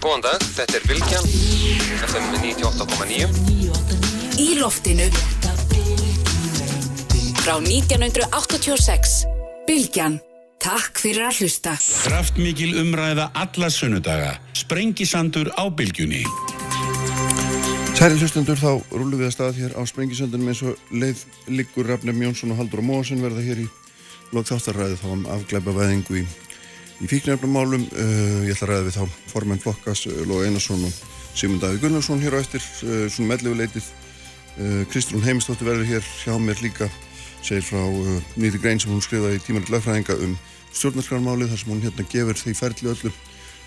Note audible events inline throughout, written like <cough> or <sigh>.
Góðan dag, þetta er Bilkjan, FM 98.9. Í loftinu frá 1986. Bilkjan, takk fyrir að hlusta. Kraftmikil umræða alla sunnudaga. Sprengisandur á Bilgjunni. Særi hlustundur þá rúlum við að stað hér á Sprengisöndunum eins og leið Liggur Rafnum Jónsson og Haldur og Móasen verða hér í lók þáttarræði þá um afgleipa veðingu í í fíknefnumálum. Uh, ég ætla að ræða við þá formenn flokkas uh, Lóa Einarsson og Sigmund Davíð Gunnarsson hér á eftir uh, svona meðleguleitið. Uh, Kristrún Heimistóttir verður hér hjá mér líka segir frá nýri grein sem hún skrifaði í tímaritt lagfræðinga um stjórnarskrarmálið þar sem hún hérna gefur því ferli öllu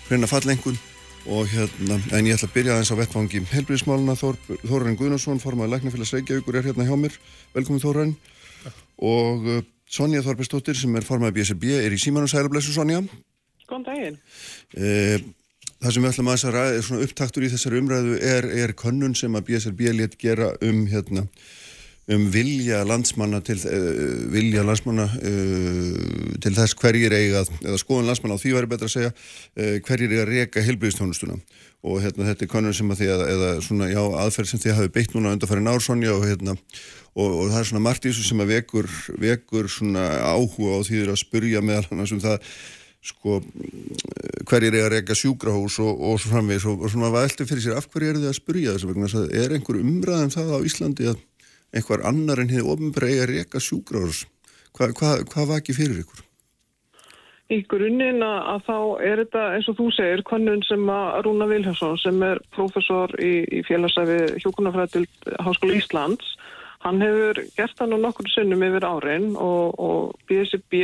hreina fallengun og hérna, en ég ætla að byrja aðeins á vettfangi helbriðismáluna, Þór, Þórarin Guðnarsson formaði Læknafélags Reykjavíkur er hérna hjá mér velkomin Þórarin og Sonja Þorpestóttir sem er formaði BSB er í síman og sælublessu Sonja. Góðan daginn. Eh, það sem við ætlum að ræða er svona upptaktur í þessari umræðu er, er könnun sem að BSRB létt gera um hérna um vilja landsmanna til uh, vilja landsmanna uh, til þess hverjir eiga eða skoðan landsmanna á því væri betra að segja uh, hverjir eiga að reyka helbriðstjónustuna og hérna þetta er konur sem að því að eða svona já aðferð sem þið hafi beitt núna undanfæri nársonja og hérna og, og það er svona margt í þessu sem að vekur vekur svona áhuga og því að spurja meðal hann sem það sko hverjir eiga að reyka sjúkrahús og, og svo framvegis og, og svona alltaf fyrir sér af hverju eru þið að spurja þessu vegna þess að er einhver umræðum það á Íslandi að einhver annar en hefur ofinbæra eiga að reyka sjúkrahús Hva, hvað hva var ekki fyrir ykkur? Í grunninn að þá er þetta eins og þú segir konun sem að Rúna Viljánsson sem er professor í, í félagsæfi hjókunarfræðild Háskóla Íslands hann hefur gert það nú nokkur sinnum yfir árin og, og BSB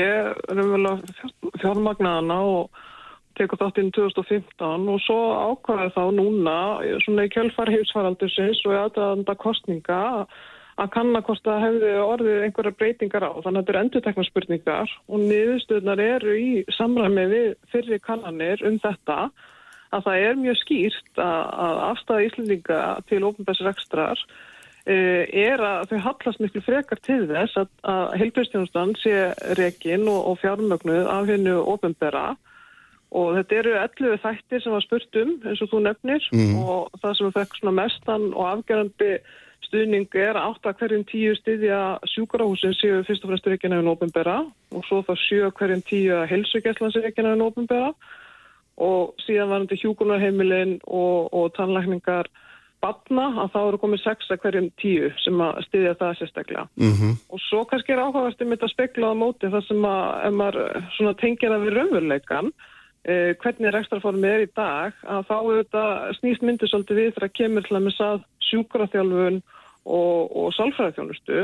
fjármagnaðana og tekur þátt inn 2015 og svo ákvæði þá núna svona í kjölfar heimsfaraldusins og í aðdæðanda kostninga að kanna hvort það hefði orðið einhverja breytingar á. Þannig að þetta eru endutekna spurningar og niðurstöðnar eru í samræmi við fyrri kannanir um þetta að það er mjög skýrt að, að afstæða Íslandinga til ofnbærsrekstrar uh, er að þau hallast miklu frekar til þess að, að heilbjörnstjónustan sé rekin og, og fjármögnuð af hennu ofnbæra og þetta eru 11 þættir sem var spurt um eins og þú nefnir mm. og það sem fekk svona mestan og afgerandi stuðning er átt að hverjum tíu styðja sjúkrahúsin séu fyrst og fremst reikinaðin ópenbera og svo þá sjö hverjum tíu að helsugjæslan séu reikinaðin ópenbera og síðan varandi hjúkunarheimilin og, og tannlækningar batna að þá eru komið sex að hverjum tíu sem að styðja það sérstaklega. Mm -hmm. Og svo kannski er áhugavert um þetta speklaða móti þar sem að ef maður tengir það við raunveruleikan Eh, hvernig rekstraformi er í dag að þá auðvitað snýst myndir svolítið við þegar kemur til að missa sjúkraþjálfun og, og sálfræðþjónustu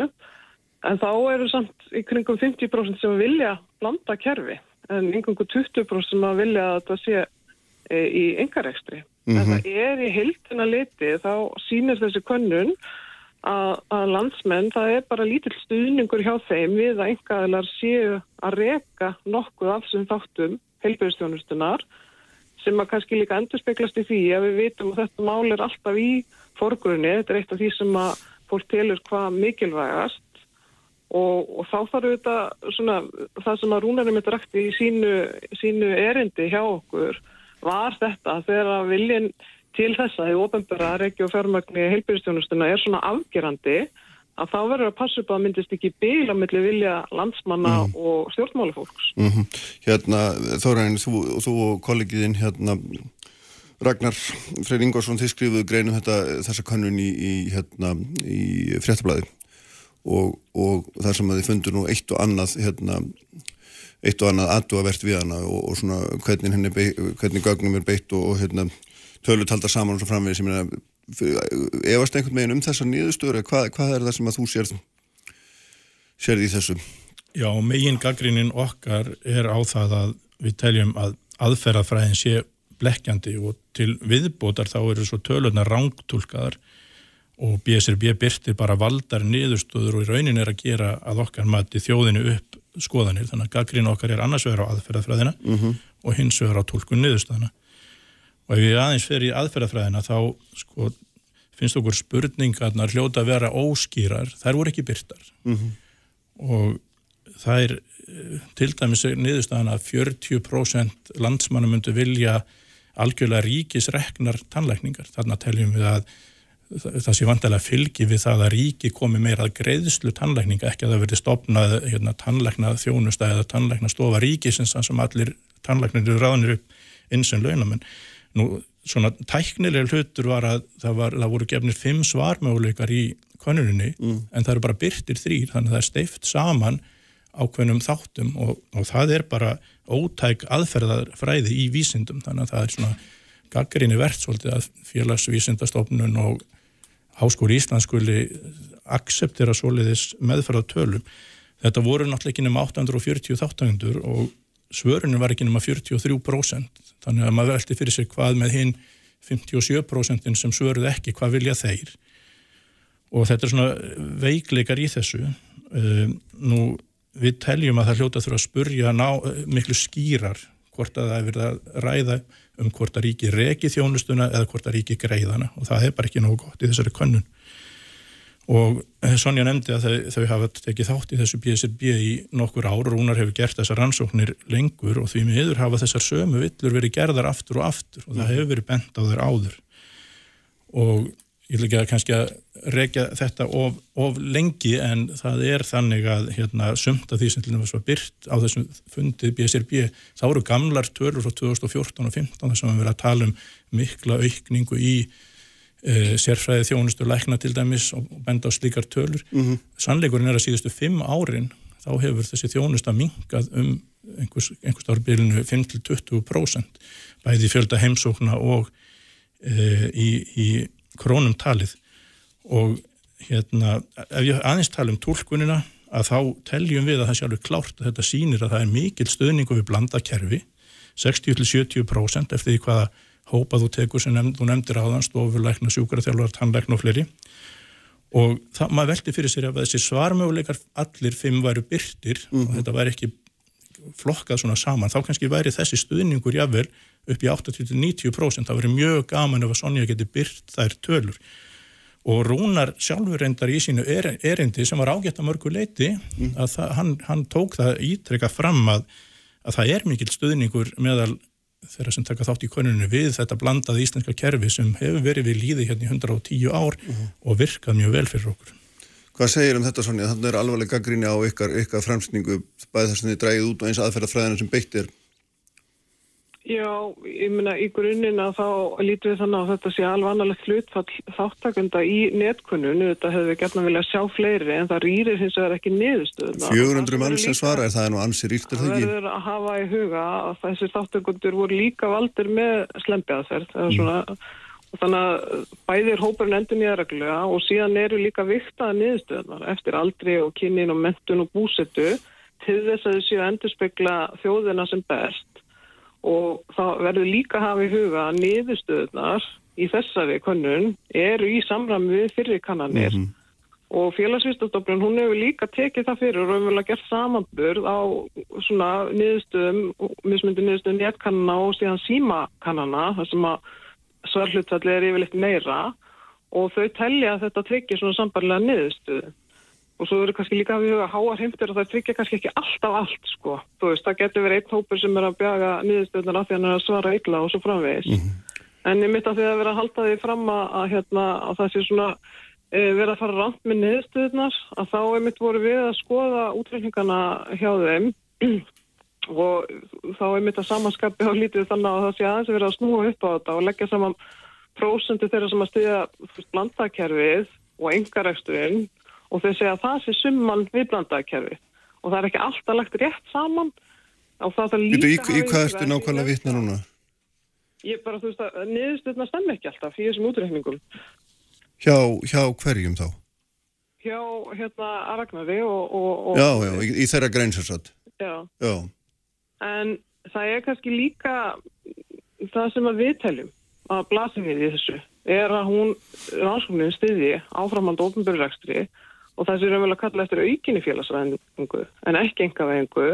en þá eru samt í kringum 50% sem vilja blanda kerfi en yngöngu 20% sem að vilja að þetta sé e, í engarekstri. Mm -hmm. Þetta er í heiltina liti þá sínir þessi könnun að, að landsmenn það er bara lítill stuðningur hjá þeim við að engaðilar séu að reka nokkuð af þessum þáttum heilbjörnstjónustunar sem að kannski líka endur speklast í því að við vitum að þetta mál er alltaf í forgrunni, þetta er eitt af því sem að fólk telur hvað mikilvægast. Og, og þá þarf þetta svona, það sem að rúnarum þetta rætti í sínu, sínu erindi hjá okkur var þetta þegar að viljin til þessa í ofenbara regju og fjármagni heilbjörnstjónustuna er svona afgerandi að þá verður að passa upp að myndist ekki bíla mellir vilja landsmanna mm. og stjórnmálufólks. Mm -hmm. Hérna, Þórain, þú, þú og kollegiðin hérna, Ragnar Freyr Ingvarsson, þið skrifuðu greinum þetta, þessa kannun í, í, hérna, í fréttablaði og, og þar sem að þið fundur nú eitt og annað hérna, eitt og annað aðdúavert við hana og, og svona hvernig henni hvernig gögnum er beitt og, og hérna tölutaldar saman og svo framvegið sem er að efast einhvern veginn um þessa nýðustöru hvað, hvað er það sem að þú sér sérði í þessu? Já, megin gaggrínin okkar er á það að við teljum að aðferðafræðin sé blekkjandi og til viðbótar þá eru svo tölurna rángtúlkaðar og BSRB byrti bara valdar niðurstöður og í raunin er að gera að okkar mati þjóðinu upp skoðanir þannig að gaggrín okkar er annars vegar á aðferðafræðina mm -hmm. og hins vegar á tólkun niðurstöðana og ef ég aðeins fer í aðferðafræðina þá sko, finnst okkur spurningarnar hljóta að vera óskýrar þær voru ekki byrtar mm -hmm. og það er til dæmis niðurstaðan að 40% landsmannu myndu vilja algjörlega ríkisreknar tannlækningar. Þarna teljum við að það sé vantilega fylgi við það að ríki komi meira að greiðslu tannlækninga, ekki að það verði stopnað hérna, tannlæknað þjónusta eða tannlæknað stofa ríkisins sem allir tannlæknir eru ráðnir upp eins og launamenn. Nú, svona tæknilega hlutur var að það, var, það voru gefnir fimm svarmöguleikar í konuninni, mm. en það eru bara byrtir þrýr, þannig að það er steift saman ákveðnum þáttum og, og það er bara ótæk aðferðarfræði í vísindum, þannig að það er svona gaggrinni verðt svolítið að félagsvísindastofnun og Háskóri Íslands skuli akseptera soliðis meðferða tölum. Þetta voru náttúrulega ekki nema 840 þáttangundur og svörunum var ekki nema 43%. Þannig að maður veldi fyrir sig hvað með hinn 57% sem svöruð ekki, hvað vilja þeir. Og þetta er svona veikleikar í þessu. Ehm, nú, við teljum að það hljóta þurfa að spurja ná, miklu skýrar hvort að það er verið að ræða um hvort að ríki reki þjónustuna eða hvort að ríki greiðana og það er bara ekki nógu gott í þessari könnun og eh, Sonja nefndi að þau, þau hafa tekið þátt í þessu BSRB í nokkur ár. Og Rúnar hefur gert þessar rannsóknir lengur og því miður hafa þessar sömu villur verið gerðar aftur og aftur og það hefur verið bent á þeir áður. Og ég vil ekki að kannski að rekja þetta of, of lengi en það er þannig að hérna, sumt af því sem var byrt á þessum fundið BSRB þá eru gamlar törur frá 2014 og 2015 þess að við verðum að tala um mikla aukningu í sérfræði þjónustu lækna til dæmis og benda á slíkar tölur mm -hmm. sannleikurinn er að síðustu fimm árin þá hefur þessi þjónusta mingað um einhvers, einhvers árbilinu 5-20% bæði fjölda heimsókna og e, í, í krónum talið og hérna, ef ég aðeins tala um tólkunina að þá teljum við að það sé alveg klárt að þetta sýnir að það er mikil stöðningu við blanda kerfi 60-70% eftir því hvaða hópa þú tekur sem nefnd, þú nefndir á þann stofurleikna, sjúkaraþjálfar, tannleikna og fleiri og það, maður veldi fyrir sér að þessi svarmöguleikar allir fimm væru byrtir mm -hmm. og mhm. þetta væri ekki flokkað svona saman, þá kannski væri þessi stuðningur jável upp í 80-90% það væri mjög gaman ef að Sonja geti byrt þær tölur og Rúnar sjálfur reyndar í sínu erindi sem var ágætt að mörgu leiti mm. að það, hann, hann tók það ítrekka fram að, að það er mikil stuðningur meðal þeirra sem taka þátt í konuninu við þetta blandað íslenska kerfi sem hefur verið við líði hérna í 110 ár mm. og virkað mjög vel fyrir okkur. Hvað segir um þetta Sonja? Þannig er alvarleg gaggríni á ykkar, ykkar fremsningu bæði þess að þið drægið út og eins aðferðafræðina sem beitt er Já, ég minna í grunninn að þá lítum við þannig að þetta sé alveg annarlegt hlutfall þáttakunda í netkunnun þetta hefur við gætna viljað sjá fleiri en það rýrir hins vegar ekki niðurstöðuna 400 mann sem svara er það nú ansi ríktur það ekki? Það verður að hafa í huga að þessi þáttakundur voru líka valdir með slempjaðferð mm. þannig að bæðir hópurinn endur nýja regluga og síðan eru líka viktaða niðurstöðunar eftir aldri og kynnin og mentun og búsetu til þess að þau séu að endurspegla þjóðina sem best og það verður líka að hafa í huga að niðurstöðunar í þessari konun eru í samræmi við fyrir kannanir. Mm -hmm. og félagsvistastofnun hún hefur líka tekið það fyrir og hefur vel að gera samanburð á svona niðurstöðum, mismundi niðurstöðum néttkannana og síðan símakannana þar sem að svarhlutfalli er yfirleitt meira. Og þau tellja að þetta tryggir svona sambarlega niðurstöðu og svo eru kannski líka að við huga háar heimtir og það tryggja kannski ekki alltaf allt sko. Þú veist, það getur verið einn hópur sem er að bjaga niðurstöðunar af því hann er að svara illa og svo framvegis. Mm -hmm. En ég mitt að því að vera að halda því fram að, að, hérna, að það sé svona e, vera að fara rand með niðurstöðunar að þá er mitt voru við að skoða útreikningana hjá þeim <clears throat> og þá er mitt að samanskapi á lítið þannig að það sé aðeins að vera að snúa upp á þetta og leggja saman prósendu þeirra sem að stiðja blandakerfið og engareksturinn og þau segja að það sé summan við blandaðkerfi og það er ekki alltaf lagt rétt saman og það er líka... Í, í hvað ertu nákvæmlega vitna núna? Ég bara, þú veist að niðurstöðna stemmi ekki alltaf í þessum útreikningum. Hjá, hjá hverjum þá? Hjá, hérna, Aragnari og... og, og já, já, í, í þeirra greinsarsat. Já. Já. En það er kannski líka það sem að við teljum að blasa við í þessu er að hún, rannsóknin stiði áframand ofnbjörgrekstri og það sem við erum vel að kalla eftir aukinni félagsvæðingu en ekki engavæðingu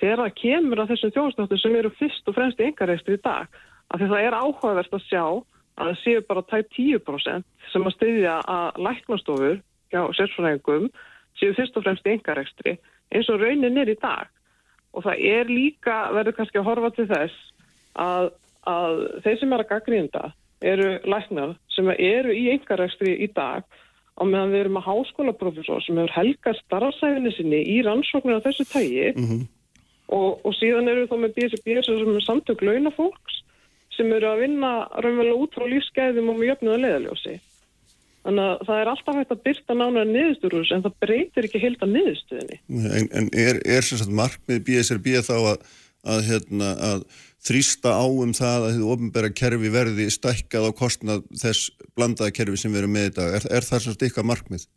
þegar það kemur að þessum þjónstáttu sem eru fyrst og fremst í engareistri í dag af því það er áhugavert að sjá að það séu bara tæp 10% sem að styðja að læknastofur hjá sérfræðingum séu fyrst og fremst í engareistri eins og raunin er í dag. Og það er líka, verður kannski að horfa til þess að að þeir sem er að gaggrínda eru læknar sem eru í engarækstri í dag á meðan við erum að háskólaprofessor sem hefur helgað starfsæfinni sinni í rannsóknir af þessu tægi og, og síðan eru þá með BSB sem er samtök launafólks sem eru að vinna raunverulega út frá lífsgæðum og með jöfnuða leðaljósi. Þannig að það er alltaf hægt að byrta nánar niðursturur en það breytir ekki heilt að niðurstöðinni. En, en er, er sem sagt markmið BSRB þá að, að, hérna, að þrýsta á um það að þið ofnbæra kerfi verði stækkað á kostnað þess blandaða kerfi sem við erum með í dag? Er, er það sagt ykkar markmið?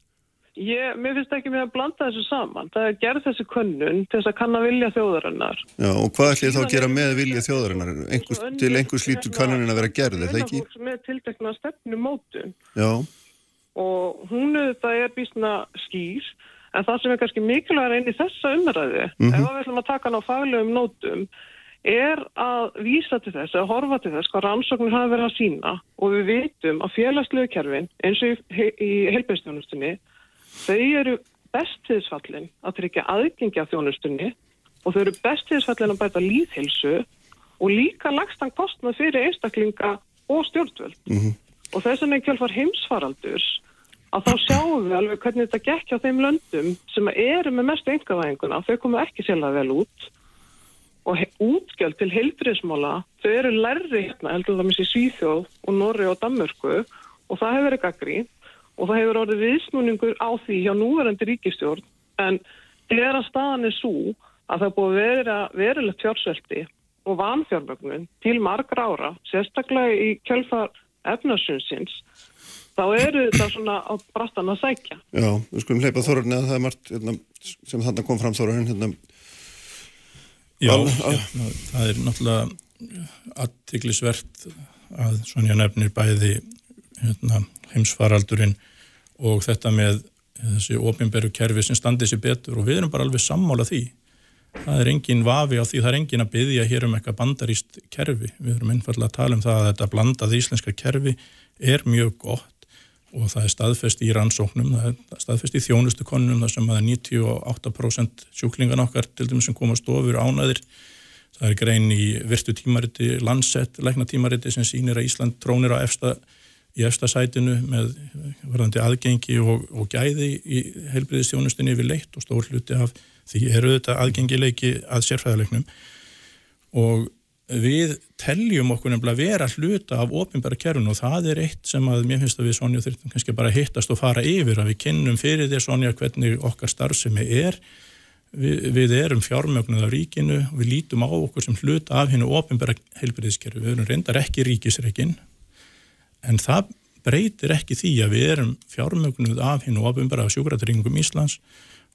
Ég, mér finnst ekki með að blanda þessu saman. Það er gerð þessi könnun til þess að kanna vilja þjóðarinnar. Já, og hvað ætlið þá að gera með vilja þjóðarinnar? Einhvers, til einhvers lítur kannunin að vera gerð, er það ekki? Sem er tiltekna stefnu mótun Já, og hún auðvitað er bísna skýr en það sem er kannski mikilvægur inn í þessa umræðu, ef við ætlum að taka hann á faglegum nótum, er að vísa til þess, að horfa til þess hvað rannsóknir hafa verið að sína og við vitum að félagslegu kerfin eins og í, í heilbæðstjónustunni þau eru bestiðsfallin að tryggja aðgengi af þjónustunni og þau eru bestiðsfallin að bæta líðhilsu og líka lagstan kostnað fyrir einstaklinga og stjórnvöld. Og þess vegna í kjálfar heimsfaraldurs að þá sjáum við alveg hvernig þetta gekk hjá þeim löndum sem eru með mestu engavæðinguna. Þau komu ekki sérlega vel út og útgjöld til heilbriðsmála þau eru lærri hérna heldur það með sér Svíþjóð og Norri og Danmörku og það hefur verið gaggrín og það hefur orðið viðsnúningur á því hjá núverandi ríkistjórn en þegar að staðan er svo að það er búið að vera verulegt fjársvelti og vanfjármögnun til margra ára, sérstaklega í kjölfar efnarsunsins, þá eru þetta svona á brattan að sækja. já, við skulum hleypa þorrarni að það er margt hérna, sem þarna kom fram þorrarinn hérna, Já, já, það er náttúrulega aðtiklisvert að Sonja nefnir bæði hérna, heimsfaraldurinn og þetta með þessi opinberu kerfi sem standi sér betur og við erum bara alveg sammála því. Það er engin vafi á því, það er engin að byggja hér um eitthvað bandaríst kerfi. Við erum einfallega að tala um það að þetta blandað íslenska kerfi er mjög gott og það er staðfest í rannsóknum, það er staðfest í þjónustu konunum þar sem að 98% sjúklingan okkar til dæmis sem koma stofur ánæðir. Það er grein í virtu tímariti, landsett, lækna tímariti sem sýnir að Ísland trónir á efsta, í efsta sætinu með verðandi aðgengi og, og gæði í heilbriðistjónustinni yfir leitt og stór hluti af því eru þetta aðgengileiki að sérfræðilegnum og við teljum okkur nefnilega vera hluta af ofinbæra kerfinu og það er eitt sem að mér finnst að við Sonja þurfum kannski bara hittast og fara yfir að við kynnum fyrir þér Sonja hvernig okkar starfsemi er. Við, við erum fjármögnuð af ríkinu og við lítum á okkur sem hluta af hennu ofinbæra heilbriðiskerfi, við erum reyndar ekki ríkisreikin en það breytir ekki því að við erum fjármögnuð af hennu ofinbæra sjúkratringum Íslands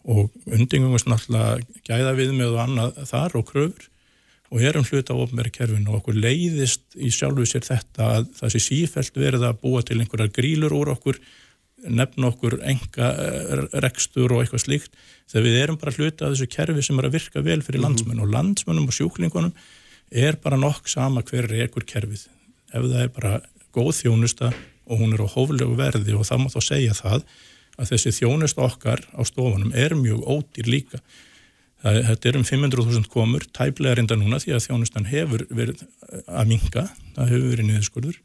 og undingumast náttúrulega gæða við með og annað þar og kröfur og erum hluta á ofnbæri kerfinu og okkur leiðist í sjálfu sér þetta að það sé sífælt verið að búa til einhverjar grílur úr okkur, nefna okkur enga rekstur og eitthvað slíkt þegar við erum bara hluta af þessu kerfi sem er að virka vel fyrir landsmenn og landsmennum og sjúklingunum er bara nokk sama hver er ekkur kerfið. Ef það er bara góð þjónusta og hún er á hóflegu verði og það má þá segja það að þessi þjónusta okkar á stofunum er mjög ódýr líka. Þetta er um 500.000 komur, tæplega reynda núna því að þjónustan hefur verið að minga, það hefur verið niðurskurður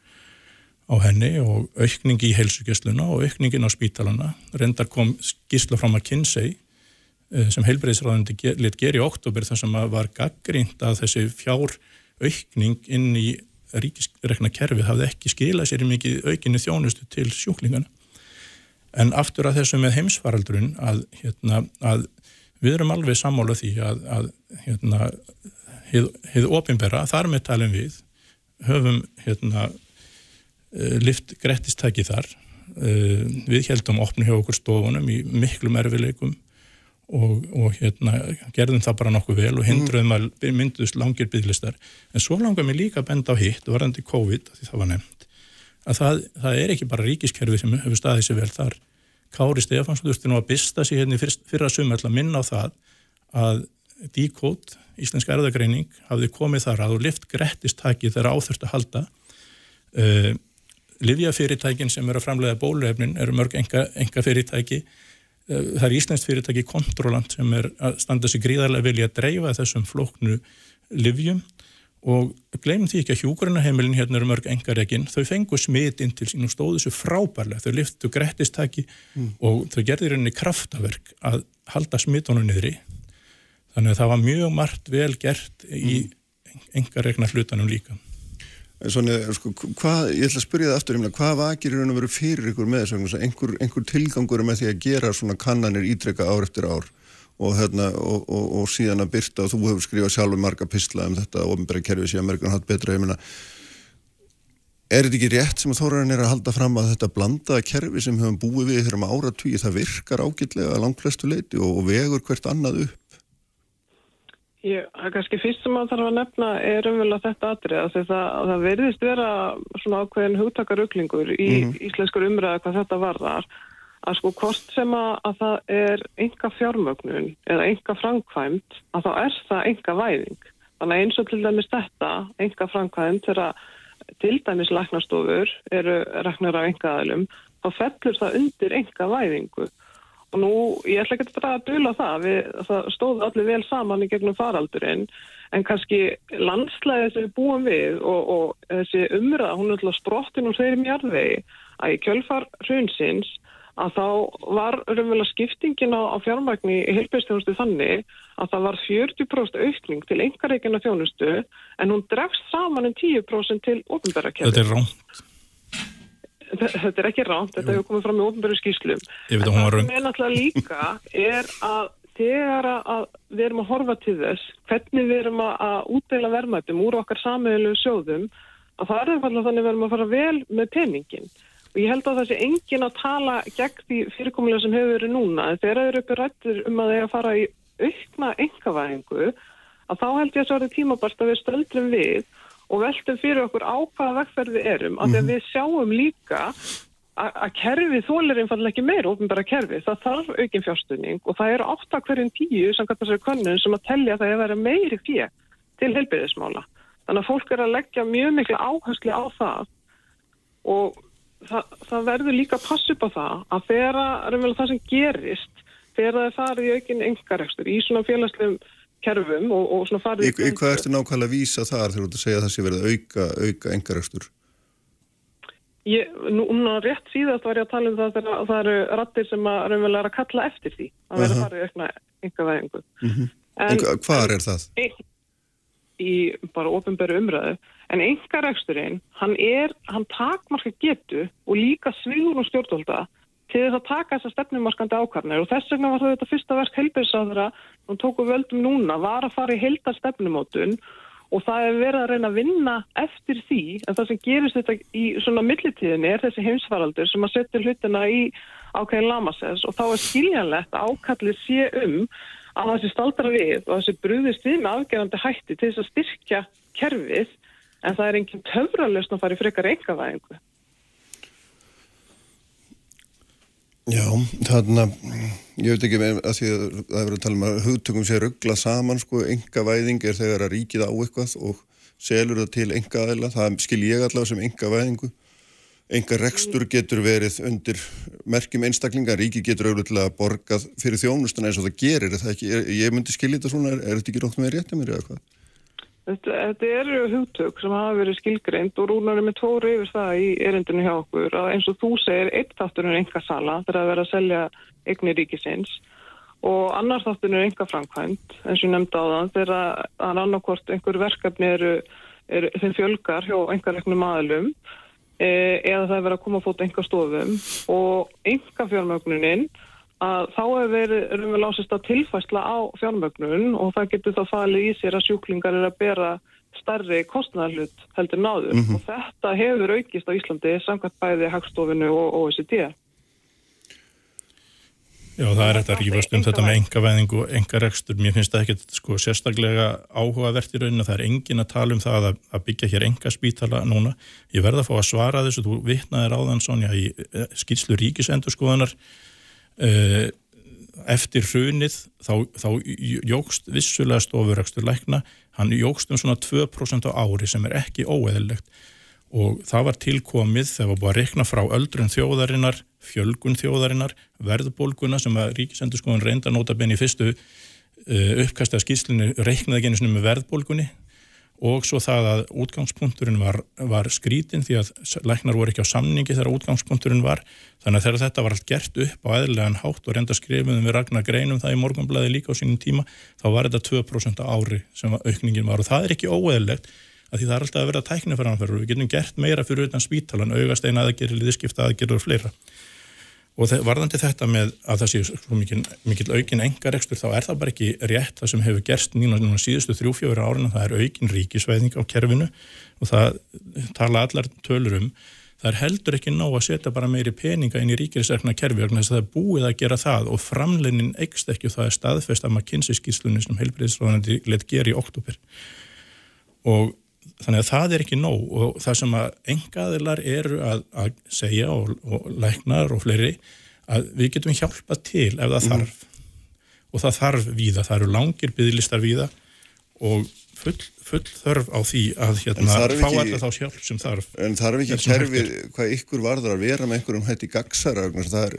á henni og aukning í heilsugjastluna og aukningin á spítalana. Reyndar kom skísla frá McKinsey eh, sem heilbreyðisræðandi lit gera í oktober þar sem var gaggrínt að þessi fjár aukning inn í ríkisrekna kerfið hafði ekki skilað sér mikið aukinni þjónustu til sjúklingana. En aftur að þessu með heimsfaraldurinn að, hérna, að við erum alveg sammála því að, að hérna, hið, hið opinbera, þar með talum við, höfum hérna, eh, lift grettistæki þar. Eh, Við heldum opni hjá okkur stofunum í miklum erfileikum og, og hérna, gerðum það bara nokkuð vel og hindruðum að mynduðust langir bygglistar. En svo langar mér líka að benda á hitt, varandi COVID, því það var nefnt, að það, það er ekki bara ríkiskerfi sem hefur staðið sér vel þar. Kári Stefáns þurfti nú að bista sér hérna fyrra sumall að minna á það að D-Code, Íslensk erðagreining, hafði komið þar að og lift grettistæki þegar áþurft að halda. Uh, Livjafyrirtækin sem eru að framlega bóluefnin eru mörg enga, enga fyrirtæki. Uh, það er Íslensk fyrirtæki Kontrolant sem er að standa sig gríðarlega vilja að dreifa þessum flóknu livjum og gleymum því ekki að hjúgrunaheimilin hérna eru mörg engaregin, þau fengu smit inn til sín og stóðu þessu frábærlega, þau liftu grettistaki mm. og þau gerði rauninni kraftaverk að halda smitunum niðri. Þannig að það var mjög margt vel gert í mm. engaregna hlutanum líka. Svona, sko, hvað, ég ætla að spyrja það aftur, hvað vakir í raun og veru fyrir ykkur með þessu, einhver, einhver tilgangur með því að gera svona kannanir ítrekka ár eftir ár og, hérna, og, og, og síðan að byrta og þú hefur skrifað sjálfur marga pistla um þetta ofinbæra kerfi sem Amerikan hatt betra, meina er þetta ekki rétt sem að þóraðin er að halda fram að þetta blandaða kerfi sem við höfum búið við þegar maður áratvíð, það virkar ágætlega langt flestu leiti og vegur hvert annað upp Ég, kannski fyrst sem maður þarf að nefna er umvel að þetta atrið að það, það verðist vera svona ákveðin hugtakaruglingur í mm -hmm. íslenskur umræða hvað þetta varðar að sko hvort sem að, að það er enga fjármögnun eða enga framkvæmt að þá er það enga væðing. Þannig eins og til dæmis þetta, enga framkvæmt þegar til dæmis læknastofur eru ræknar af enga aðlum, þá fellur það undir enga væðingu. Og nú, ég ætla ekki að dula það, við, það stóð allir vel saman í gegnum faraldurinn, en kannski landslæðið sem við búum við og, og þessi umræða, hún er alltaf sprottin og þeirri mjörðvegi, að í kjölfar hrunsins, að þá var raunverulega skiptingin á, á fjármækni í heilbæðstjónustu þannig að það var 40% aukning til engareikina þjónustu en hún drefst saman um 10% til ofnbæra kjörði. Þetta er ránt þetta er ekki ránt, þetta hefur komið fram í ofnbæru skýslum. Raun. Það er náttúrulega líka er að þegar að við erum að horfa til þess, hvernig við erum að útdeila verðmættum úr okkar sammeðlu sjóðum, að það er einfallega þannig að við erum að fara vel með peningin. Og ég held að það sé engin að tala gegn því fyrirkomulega sem hefur verið núna. Þegar það eru uppi rættur um að það er að fara í aukna engavæðingu, að þá held ég að það er tímabart að við stöldrum við og veltum fyrir okkur á hvaða vegferði erum af því að mhm. við sjáum líka að kerfið þólir einfallega ekki meira ofnbæra kerfið, það þarf aukinn fjárstunning og það eru átt að hverjum tíu sem kannski þessari könnun sem að tellja að það er að vera meiri fyrir til heilbyrðismála þannig að fólk er að leggja mjög miklu áherslu á það og það, það verður líka að passa upp á það að þegar það sem gerist þegar það er farið í aukinn engarekstur í svona félagslegum kerfum og, og svona farið... Í, í hvað ertu nákvæmlega að vísa þar þegar þú ert að segja að það sé verið auka, auka engarækstur? Ég, núna rétt síðast var ég að tala um það þegar það eru rattir sem að raunverulega er að kalla eftir því að -huh. farið aukna engavæðingu. Uh -huh. En hvað er það? Ein, í bara ofinbæru umræðu. En engaræksturinn, hann er, hann takmarka getu og líka svigur og stjórnvölda til þess að taka þessa stefnumarskandi ákvarnir og þess vegna var þetta fyrsta verk heilbjörnsáðura og tóku völdum núna var að fara í heildar stefnumótun og það er verið að reyna að vinna eftir því en það sem gerist þetta í svona millitíðinni er þessi heimsfaraldur sem að setja hlutina í ákveðin lamasess og þá er skiljanlegt ákallið sé um að þessi staldra við og þessi brúðist við með afgerandi hætti til þess að styrkja kerfið en það er enginn töfralust að fara í frekar engavæðingu. Já, þarna, ég veit ekki með að því að það er verið að tala um að hugtökum sé ruggla saman, sko, enga væðing er þegar að ríkið á eitthvað og selur það til enga aðila, það skil ég allavega sem enga væðingu. Enga rekstur getur verið undir merkjum einstaklinga, ríkið getur auðvitað borgað fyrir þjónustuna eins og það gerir, er það ekki, ég myndi skilja þetta svona, er, er þetta ekki rátt með réttið mér eða hvað? Þetta, þetta eru hugtök sem hafa verið skilgreind og rúnar er með tóru yfir það í erindinu hjá okkur að eins og þú segir eitt þáttur er enga sala þegar það verður að selja eignir ríkisins og annar þáttur er enga framkvæmt eins og nefnda á það þegar að annarkort einhver verkefni eru, eru þeim e, eða það er verið að koma að fóta enga stofum og enga fjármögnuninn að þá hefur verið raunverulega ásist að tilfæsla á fjármögnun og það getur þá falið í sér að sjúklingar er að bera starri kostnæðarlut heldur náður mm -hmm. og þetta hefur aukist á Íslandi samkvæmt bæði Hagstofinu og OECD. Já, það er þetta rífast um þetta með enga veðing og enga rekstur. Mér finnst það ekkert sko, sérstaklega áhugavert í rauninu. Það er engin að tala um það að, að byggja hér enga spítala núna. Ég verða að fá að svara þessu. Þú vittnaðir á þann Sonja í eh, skýrslu ríkisendurskoðanar Eh, eftir hrunið þá, þá jógst vissulega stofuröxtur lækna, hann jógst um svona 2% á ári sem er ekki óeðilegt og það var tilkomið þegar var búið að rekna frá öldrun þjóðarinnar, fjölgun þjóðarinnar, verðbólguna sem að ríkisendurskóðan reynda nota benni í fyrstu uh, uppkasta skýslinu reiknaði genið með verðbólgunni. Og svo það að útgangspunkturinn var, var skrítin því að læknar voru ekki á samningi þegar útgangspunkturinn var. Þannig að þegar þetta var allt gert upp á eðlilegan hátt og reynda skrifum við Ragnar Greinum það í morgunblæði líka á sínum tíma þá var þetta 2% ári sem aukningin var. Og það er ekki óeðlegt að því það er alltaf að vera tæknifæranferður við getum gert meira fyrir utan spítalan, augast eina aðgerið, liðskipta aðgerið og fleira. Og varðandi þetta með að það sé svo mikil, mikil aukin engarekstur þá er það bara ekki rétt það sem hefur gerst nýna, nýna síðustu þrjú-fjóra árin það er aukin ríkisvæðing á kerfinu og það tala allar tölur um. Það er heldur ekki ná að setja bara meiri peninga inn í ríkisverkna kerfi og það er búið að gera það og framleinin ekst ekki og það er staðfest að maður kynsi skýrslunni sem heilbreyðisráðandi let gera í oktober og þannig að það er ekki nóg og það sem að engaðilar eru að, að segja og, og læknar og fleiri að við getum hjálpa til ef það mm. þarf. Og það þarf víða, það eru langir bygglistar víða og full, full þörf á því að hérna fá alltaf þá sjálf sem þarf. En þarf ekki kerfið hvað ykkur varður að vera með einhverjum hætti gagsara það er,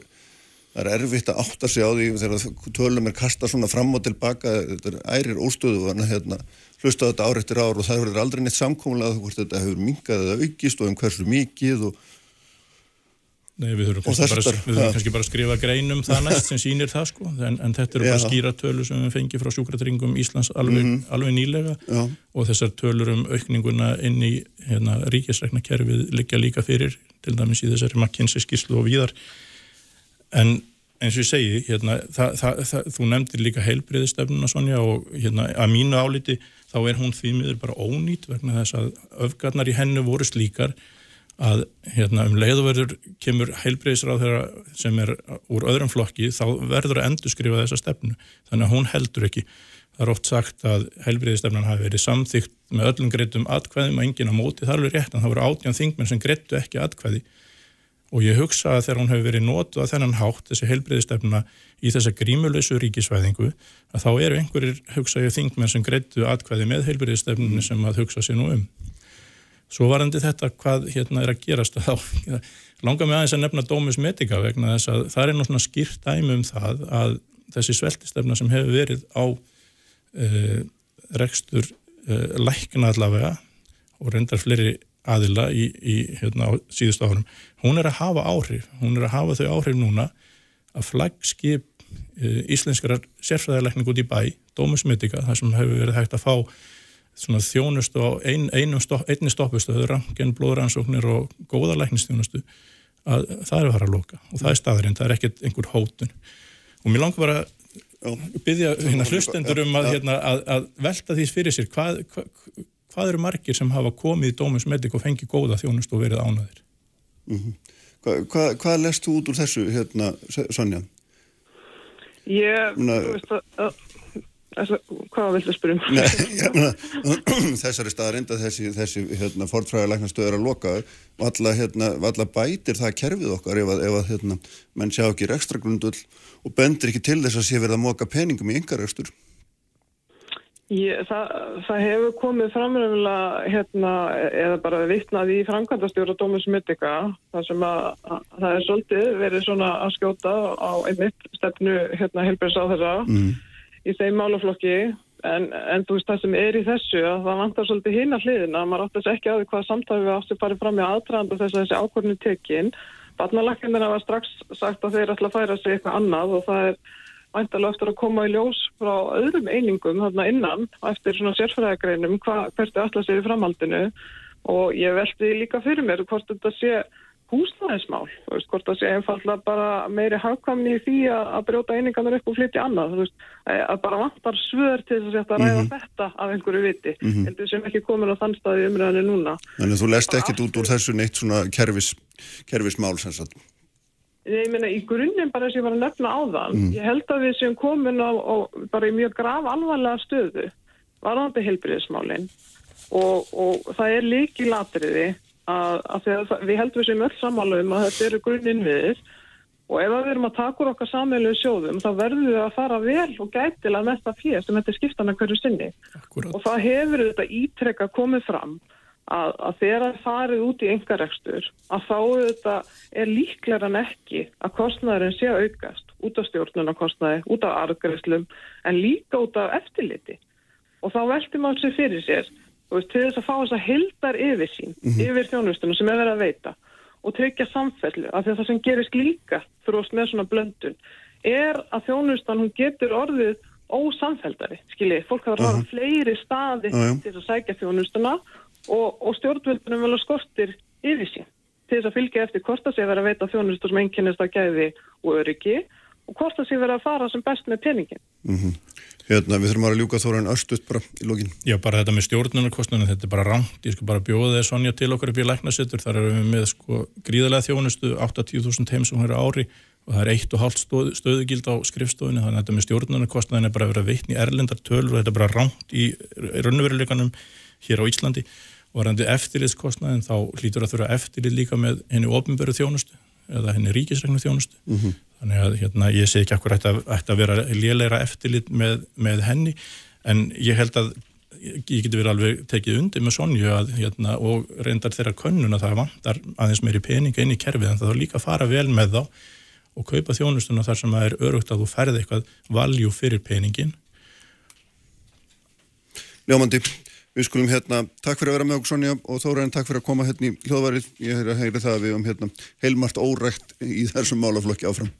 það er erfitt að átta sig á því þegar tölum er kasta svona fram og tilbaka. Þetta er ærir óstöðu hérna. Hlusta þetta ár eftir ár og það verður aldrei neitt samkómulega hvort þetta hefur minkað eða aukist og um hversu mikið og Nei, við þurfum kannski, þurfum kannski bara að skrifa greinum það <laughs> næst sem sýnir það sko. En, en þetta eru bara skýratölu sem við fengið frá sjúkratringum Íslands alveg, mm -hmm. alveg nýlega. Já. og þessar tölur um aukninguna inn í hérna, ríkisrækna kerfið liggja líka fyrir til dæmis í þessari McKinsey skýrslu og víðar en eins og ég segi, hérna, það, það, það, þú nefndir líka heilbriðistefnuna Sonja og hérna, að mínu áliti þá er hún því miður bara ónýtt vegna þess að öfgarnar í hennu voru slíkar að hérna, um leiðverður kemur heilbreyðisráð sem er úr öðrum flokki þá verður að endurskrifa þessa stefnu. Þannig að hún heldur ekki. Það er oft sagt að heilbreyðistefnan hafi verið samþygt með öllum greitum atkvæðum og enginn á móti, það er alveg rétt en það voru átján þingmenn sem greittu ekki atkvæði og ég hugsa að þegar hún hefur verið nótu að þennan hátt þessi heilbreyðistefna í þessa grímuleysu ríkisvæðingu að þá eru einhverjir hugsa ég þingmenn sem greittu atkvæði með heilbreyðistefninu sem að hugsa sér nú um. Svo varandi þetta hvað hérna er að gerast þá <laughs> langar mig aðeins að nefna Dómus Medica vegna þess að það er nú svona skýrt dæmi um það að þessi sveltistefna sem hefur verið á uh, rekstur uh, lækna allavega og reyndar fleiri aðila í, í hérna, síðust árum, hún er að hafa áhrif, hún er að hafa þau áhrif núna að flaggskip e, íslenskara sérfræðarleikning út í bæ, Dómus Mytika, það sem hefur verið hægt að fá svona þjónustu á ein, stopp, einni stoppustöðu, rangen, blóðrannsóknir og góða læknistjónustu að það er að fara að loka. Og það er staðurinn, það er ekkert einhver hótun. Og mér langar bara að byggja hérna, hlustendur um að, hérna, að, að velta því fyrir sér. Hvað, hvað hvað eru margir sem hafa komið í Dómus Medic og fengið góða þjónust og verið ánaðir? Mm -hmm. Hvað hva, hva lest þú út úr þessu, hérna, Sonja? Ég, Muna, þú veist að, að, að hvað viltu spyrjum? Nei, ja, <clears throat> þessari staðarind að þessi, þessi hérna, fortfræðilegnastöð er að loka og alla, hérna, alla bætir það kerfið okkar ef að, ef að hérna, menn sjá ekki ekstra grundull og bendir ekki til þess að sé verið að móka peningum í yngaregstur. Ég, það, það hefur komið framröfnilega hérna, eða bara vittnað í framkvæmdastjóra Dómus Mytika þar sem að, að það er svolítið verið svona að skjóta á einmitt stefnu hérna helbærs á þeirra mm. í þeim málaflokki. En, en þú veist það sem er í þessu að það vantar svolítið hína hliðina. Maður áttast ekki á því hvað samtæfi átti farið fram í aðtræðan og þess að þessi ákvörnu tekinn Barnalakkendina var strax sagt að þeir ætla að færa sig eitthvað annað og það er væntalega eftir að koma í ljós frá öðrum einingum þarna innan eftir svona sérfræðagreinum hvert er alltaf sér í framhaldinu og ég veldi líka fyrir mér hvort þetta sé húsnæðismál, veist, hvort það sé einfallega bara meiri hafkamni í því að, brjóta einingarnar upp og flytja annað veist, að bara vantar svör til þess að ræða mm -hmm. þetta af einhverju viti mm -hmm. heldur sem ekki komin á þann staði umræðinu núna Þannig að þú lest ekkit út úr þessu neitt svona kerfis, kerfismál sem sagt Ég meina í grunninn bara sem ég var að nefna á þann, mm. ég held að við sem komin á, á bara í mjög graf alvarlega stöðu varðandi heilbriðismálinn og, og það er líki latriði að, að það, við heldum við sem öll samanlöfum að þetta eru grunninn við og ef við erum að taka úr okkar samveilu sjóðum þá verðum við að fara vel og gætilega með það fyrir sem þetta er skiptana hverju sinni Akkurat. og það hefur þetta ítrekka komið fram að, að þegar það farið út í engarekstur að þá þetta er líklar en ekki að kostnæðurinn sé að aukast út af stjórnunarkostnæði, út af argreifslum en líka út af eftirliti. Og þá velti maður sér fyrir sér veist, til þess að fá þess að hildar yfir sín, yfir þjónustunum sem er verið að veita og tryggja samfellu af því að það sem gerist líka oss með svona blöndun er að þjónustan hún getur orðið ósamfeldari, skiljið, fólk hafa ráð fleiri staði Já, já. til að sækja þjónustuna og, og stjórnvöldunum vel að skortir yfir sín til þess að fylgja eftir hvort það sé verið að veita þjónustu sem einkennist að gæði og öryggi og hvort það sé verið að fara sem best með peningin. Hérna, við þurfum að ljúka þóran östut bara í lókin. Já, bara þetta með stjórnunarkostnunum, þetta er bara rangt, ég skal bara bjóða þið Sonja til okkur upp í læknasettur, þar erum við með sko gríðarlega þjónustu, 80.000 heimsum hér á ári og það er eitt og hálft stöð, stöðugild á skrifstofunni, þannig að þetta með stjórnunarkostnunum er bara að vera veitn í erlendar tölur og þetta er bara rangt í raunveruleikanum hér á Íslandi. og varandi eftirlitskostnaðin þá hlýtur að þurfa eftirlit líka með henni ofnböru þjónustu eða henni ríkisregnu þjónustu. Þannig að hérna, ég segi ekki akkur ætti að, að vera léleira eftirlit með, með henni en ég held að ég geti verið alveg tekið undir með Sonju að, hérna, og reyndar þeirra könnun að það vantar aðeins meiri peninga inn í kerfið en það þarf líka að fara vel með þá og kaupa þjónustuna þar sem það er örugt að þú ferði eitthvað valjú fyrir peningin Ljómandi, við skulum hérna, takk fyrir að vera með okkur Sonja og Þóraðin, takk fyrir að koma hérna í hljóðvarið. Ég er að heyra það að við um hérna heilmart órækt í þessum málaflokki áfram.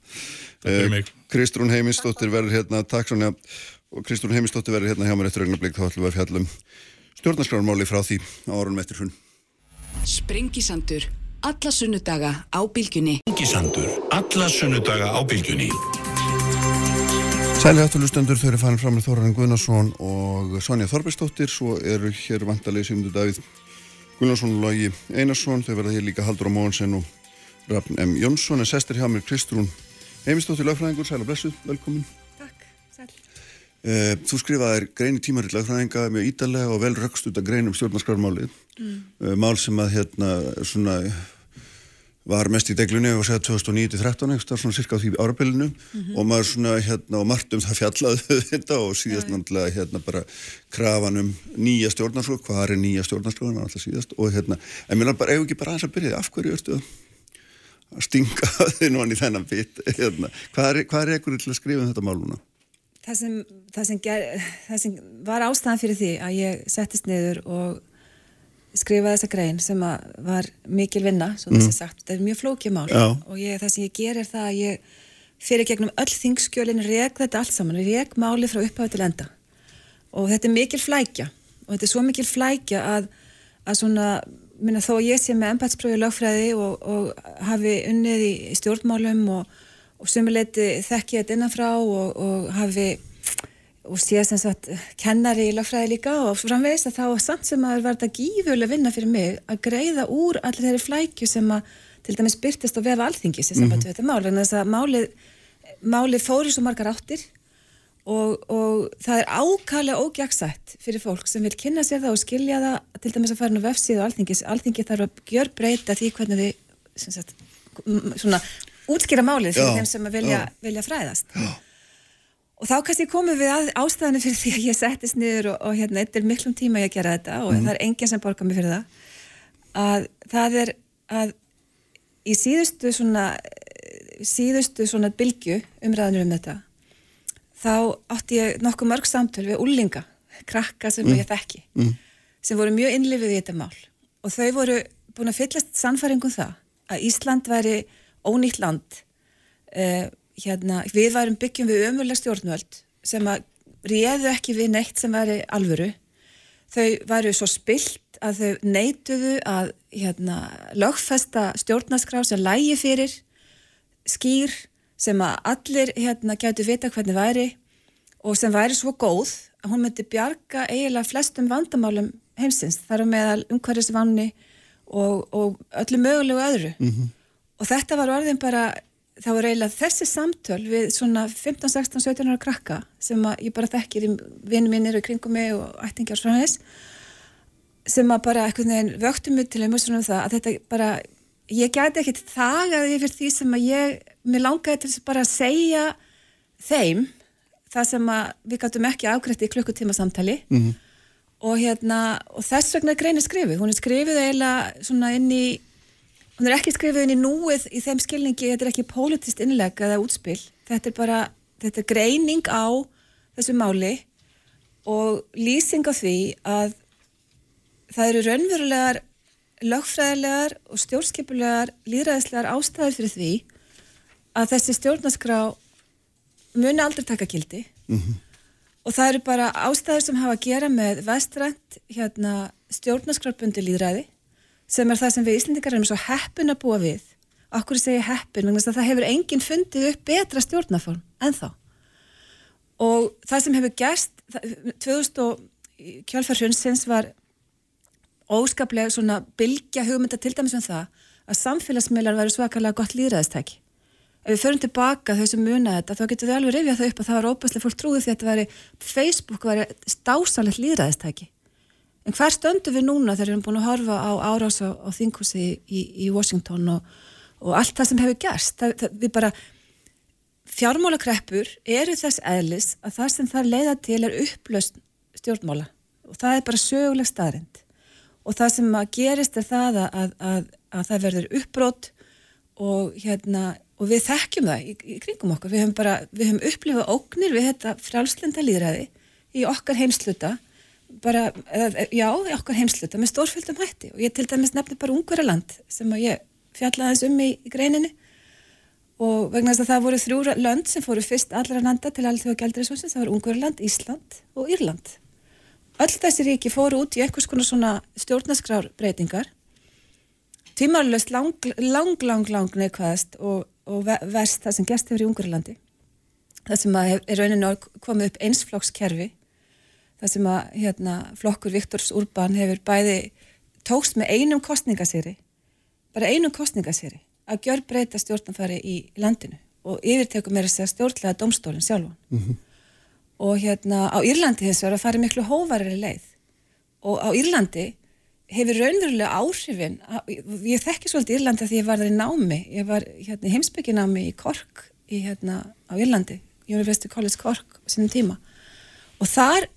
Takk fyrir mig. Kristrún Heimistóttir verður hérna, takk Sonja, og Kristrún Heimistóttir verður hérna hjá mér eftir augnablik, þá ætlum við að fjalla um stjórnarskrármáli frá því á árunum eftir hrun. Sprengisandur. Alla sunnudaga á bylgjunni. Sprengisandur. Alla sunnudaga á bylgjunni. Sæli hættulustendur, þau eru farin fram með Þóraðin Guðnarsson og Sonja Þorbergsdóttir, svo eru hér vantalegi Sigmundur Davíð Guðnarsson og Logi Einarsson, þau verða hér líka Haldur á Móhansen og Rafn M. Jónsson, en sestir hjá mér Kristrún Heimistóttir Lögfræðingur, sæla blessuð, velkomin. Takk, sæl. Eh, Þú skrifaðir grein í tímaritt lagfræðinga mjög ítalega og vel rökst út að grein um stjórnarskrármálið. Mm. Mál sem að hérna svona var mest í deglunni og segja 2009-13 eitthvað svona cirka á því árabilinu. Og maður svona hérna og margt um það fjallaði <laughs> þetta og síðast náttúrulega hérna bara krafan um nýja stjórnarskró, hvað er nýja stjórnarskró alltaf síðast. Og hérna, en mér langar bara, ef ekki bara aðeins að byrja, af hverju ertu að stinga þið nú hann í þennan bit hérna, hvað er, hvað er ekkur til að skrifa um þetta mál núna? Það sem, það, sem ger, það sem var ástæðan fyrir því að ég settist niður og skrifaði þessa grein sem var mikil vinna, svo þess að sagt, þetta er mjög flókið mál Já. og ég, það sem ég ger er það að ég fyrir gegnum öll þingskjölin rek þetta allt saman, rek máli frá upphafi til enda. Og þetta er mikil flækja og þetta er svo mikil flækja að, að svona, minna þó ég sé með embætsprófi lögfræði og, og hafi unnið í, stjórnmálum og, og sumuleiti þekki þetta innanfrá og, og hafi og sé sem sagt kennari í lögfræði líka og framvegis að þá samt sem að var þetta gífurlega vinna fyrir mig að greiða úr allir þeirri flækju sem að til dæmis byrtist á vefa alþingis sem mm -hmm. þetta mál, en þess að málið málið fóri svo margar áttir og, og það er ákvæmlega ógjagsætt fyrir fólk sem vil kynna sér það og skilja það til dæmis að fara nú vefsíðu alþingis, alþingi þarf að gjör breyta því hvernig þið sagt, svona útskýra málið fyrir Já, þeim sem að vilja, já. vilja fræðast Og þá kannski komum við að ástæðanu fyrir því að ég settist niður og, og hérna, þetta er miklum tíma ég að gera þetta og það er enginn sem borgar mig fyrir það. Að það er að í síðustu svona, síðustu svona bylgju umræðanur um þetta, þá átti ég nokkuð mörg samtöl við úlinga, krakka sem ég þekki, sem voru mjög innlifið í þetta mál. Og þau voru búin að fyllast sannfæringum það að Ísland væri ónýtt land, uh, hérna, við værum byggjum við ömurlega stjórnvöld sem að réðu ekki við neitt sem væri alvöru. Þau væru svo spilt að þau neituðu að hérna, lögfesta stjórnaskrá sem lægi fyrir skýr sem að allir hérna, gætu vita hvernig væri og sem væri svo góð að hún myndi bjarga eiginlega flestum vandamálum heimsins þar á meðal umhverfisvanni og, og öllu mögulegu öðru. Og þetta var orðin bara þá er eiginlega þessi samtöl við svona 15, 16, 17 ára krakka sem að ég bara þekkir í vinnu mínir og í kringum mig og ættingjar svona þess sem að bara eitthvað neginn vöktu mig til umhersunum það að þetta bara ég gæti ekkit þagað yfir því sem að ég mér langaði til bara að segja þeim það sem að við gætum ekki afgrætti í klukkutíma samtali -hmm. og hérna og þess vegna er greinu skrifið hún er skrifið eiginlega svona inn í hún er ekki skrifið inn í núið í þeim skilningi, þetta er ekki politist innleg eða útspil, þetta er bara þetta er greining á þessu máli og lýsing á því að það eru raunverulegar lögfræðilegar og stjórnskipulegar líðræðislegar ástæður fyrir því að þessi stjórnarskrá muni aldrei taka gildi. Og það eru bara ástæður sem hafa að gera með vestrænt hérna, stjórnarskrárbundi líðræði sem er það sem við Íslendingar erum svo heppin að búa við okkur segja heppin, vegna það hefur enginn fundið upp betra stjórnaform en þá og það sem hefur það- 2000 og kjálfar hrunsins var óskaplega svona bylgja hugmynda til dæmis um það að samfélagsmiðlar væri svakalega gott líðræðistæki. Ef við förum tilbaka þau sem muna þetta, þá getur við alveg rifjað það upp að það var óbæslega fólk trúið því að þetta væri Facebook væri stásalegt líðræðistæki. En hver stöndu við núna þegar við erum búin að horfa á árás á, á þinghúsi í, í Washington og, og allt það sem hefur gerst? Það, það, við bara, fjármálakreppur eru þess eðlis að það sem það leiða til er upplöst stjórnmála. Og það er bara söguleg staðrind og það sem að gerist er það að, að, að, að það verður uppbrott og hérna og við þekkjum það í, í kringum okkur. Við höfum bara, við höfum upplifað ógnir við þetta frjálslenda líðræði í okkar heimsluta bara, já, okkar heimsluta með stórfjöldum hætti og ég til dæmis nefni bara Ungveraland sem ég fjallaði þess um í, í greininni og vegna þess að það voru þrjú lönd sem fóru fyrst allra landa til allþjóða gældriðsvonsins, það voru Ungverland, Ísland og Írland. Öll þessi ríki fóru út í konar svona stjórnarskrárbreytingar tímarlöst lang, lang, lang, lang neikvæðast og, og ve- verst það sem gerst hefur í Ungverlandi. Það sem er rauninni orð komið upp einsflokkskerfi, það sem að hérna, flokkur Viktors Urban hefur bæði tókst með einum kostningasýri, bara einum kostningasýri, að gjör breyta stjórnanfari í landinu og yfirtekum er að segja stjórnlega domstólinn sjálfan. Og hérna á Írlandi hins vegar að fara miklu hóvarari leið. Og á Írlandi hefur raunverulega áhrifin, ég þekki svolítið Írlandi því ég var þar í námi, ég var hérna, heimsbygginámi í Kork í, hérna, á Írlandi, University College Cork sínum tíma. Og þar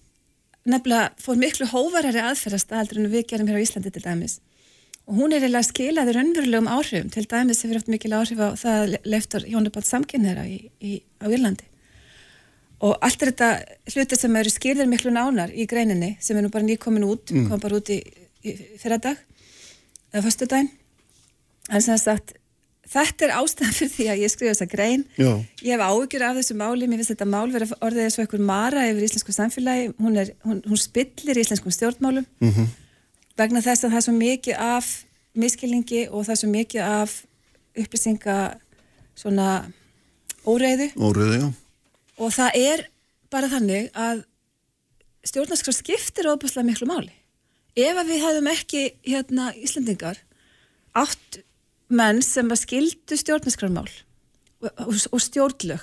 nefnilega fór miklu hóvarari aðferðast heldur en við gerum hér á Íslandi til dæmis. Og hún er eiginlega skilaði raunverulegum áhrifum til dæmis hefur haft mikil áhrif á það leiftur hjónabátt samkynneira í, í, á Írlandi. Og allt er þetta hluti sem eru skilðir miklu nánar í greininni sem er nú bara nýkomin út, kom bara út í, í fyrradag eða föstudaginn. En sem sagt þetta er ástæðan fyrir því að ég skrifa þessa grein Já. ég hef áhyggjur af þessu máli mér finnst þetta mál vera orðið eins og einhver mara yfir íslensku samfélagi, hún, er, hún, hún spillir íslenskum stjórnmálum -hmm. vegna þess að það er svo mikið af miskilningi og það er svo mikið af upplýsinga svona óreiðu Óriði, já. og það er bara þannig að stjórnarskrá skiptir óbúslega miklu máli. Ef að við hefðum ekki hérna Íslendingar átt menn sem að skildu stjórnarskrármál og, og, stjórnlög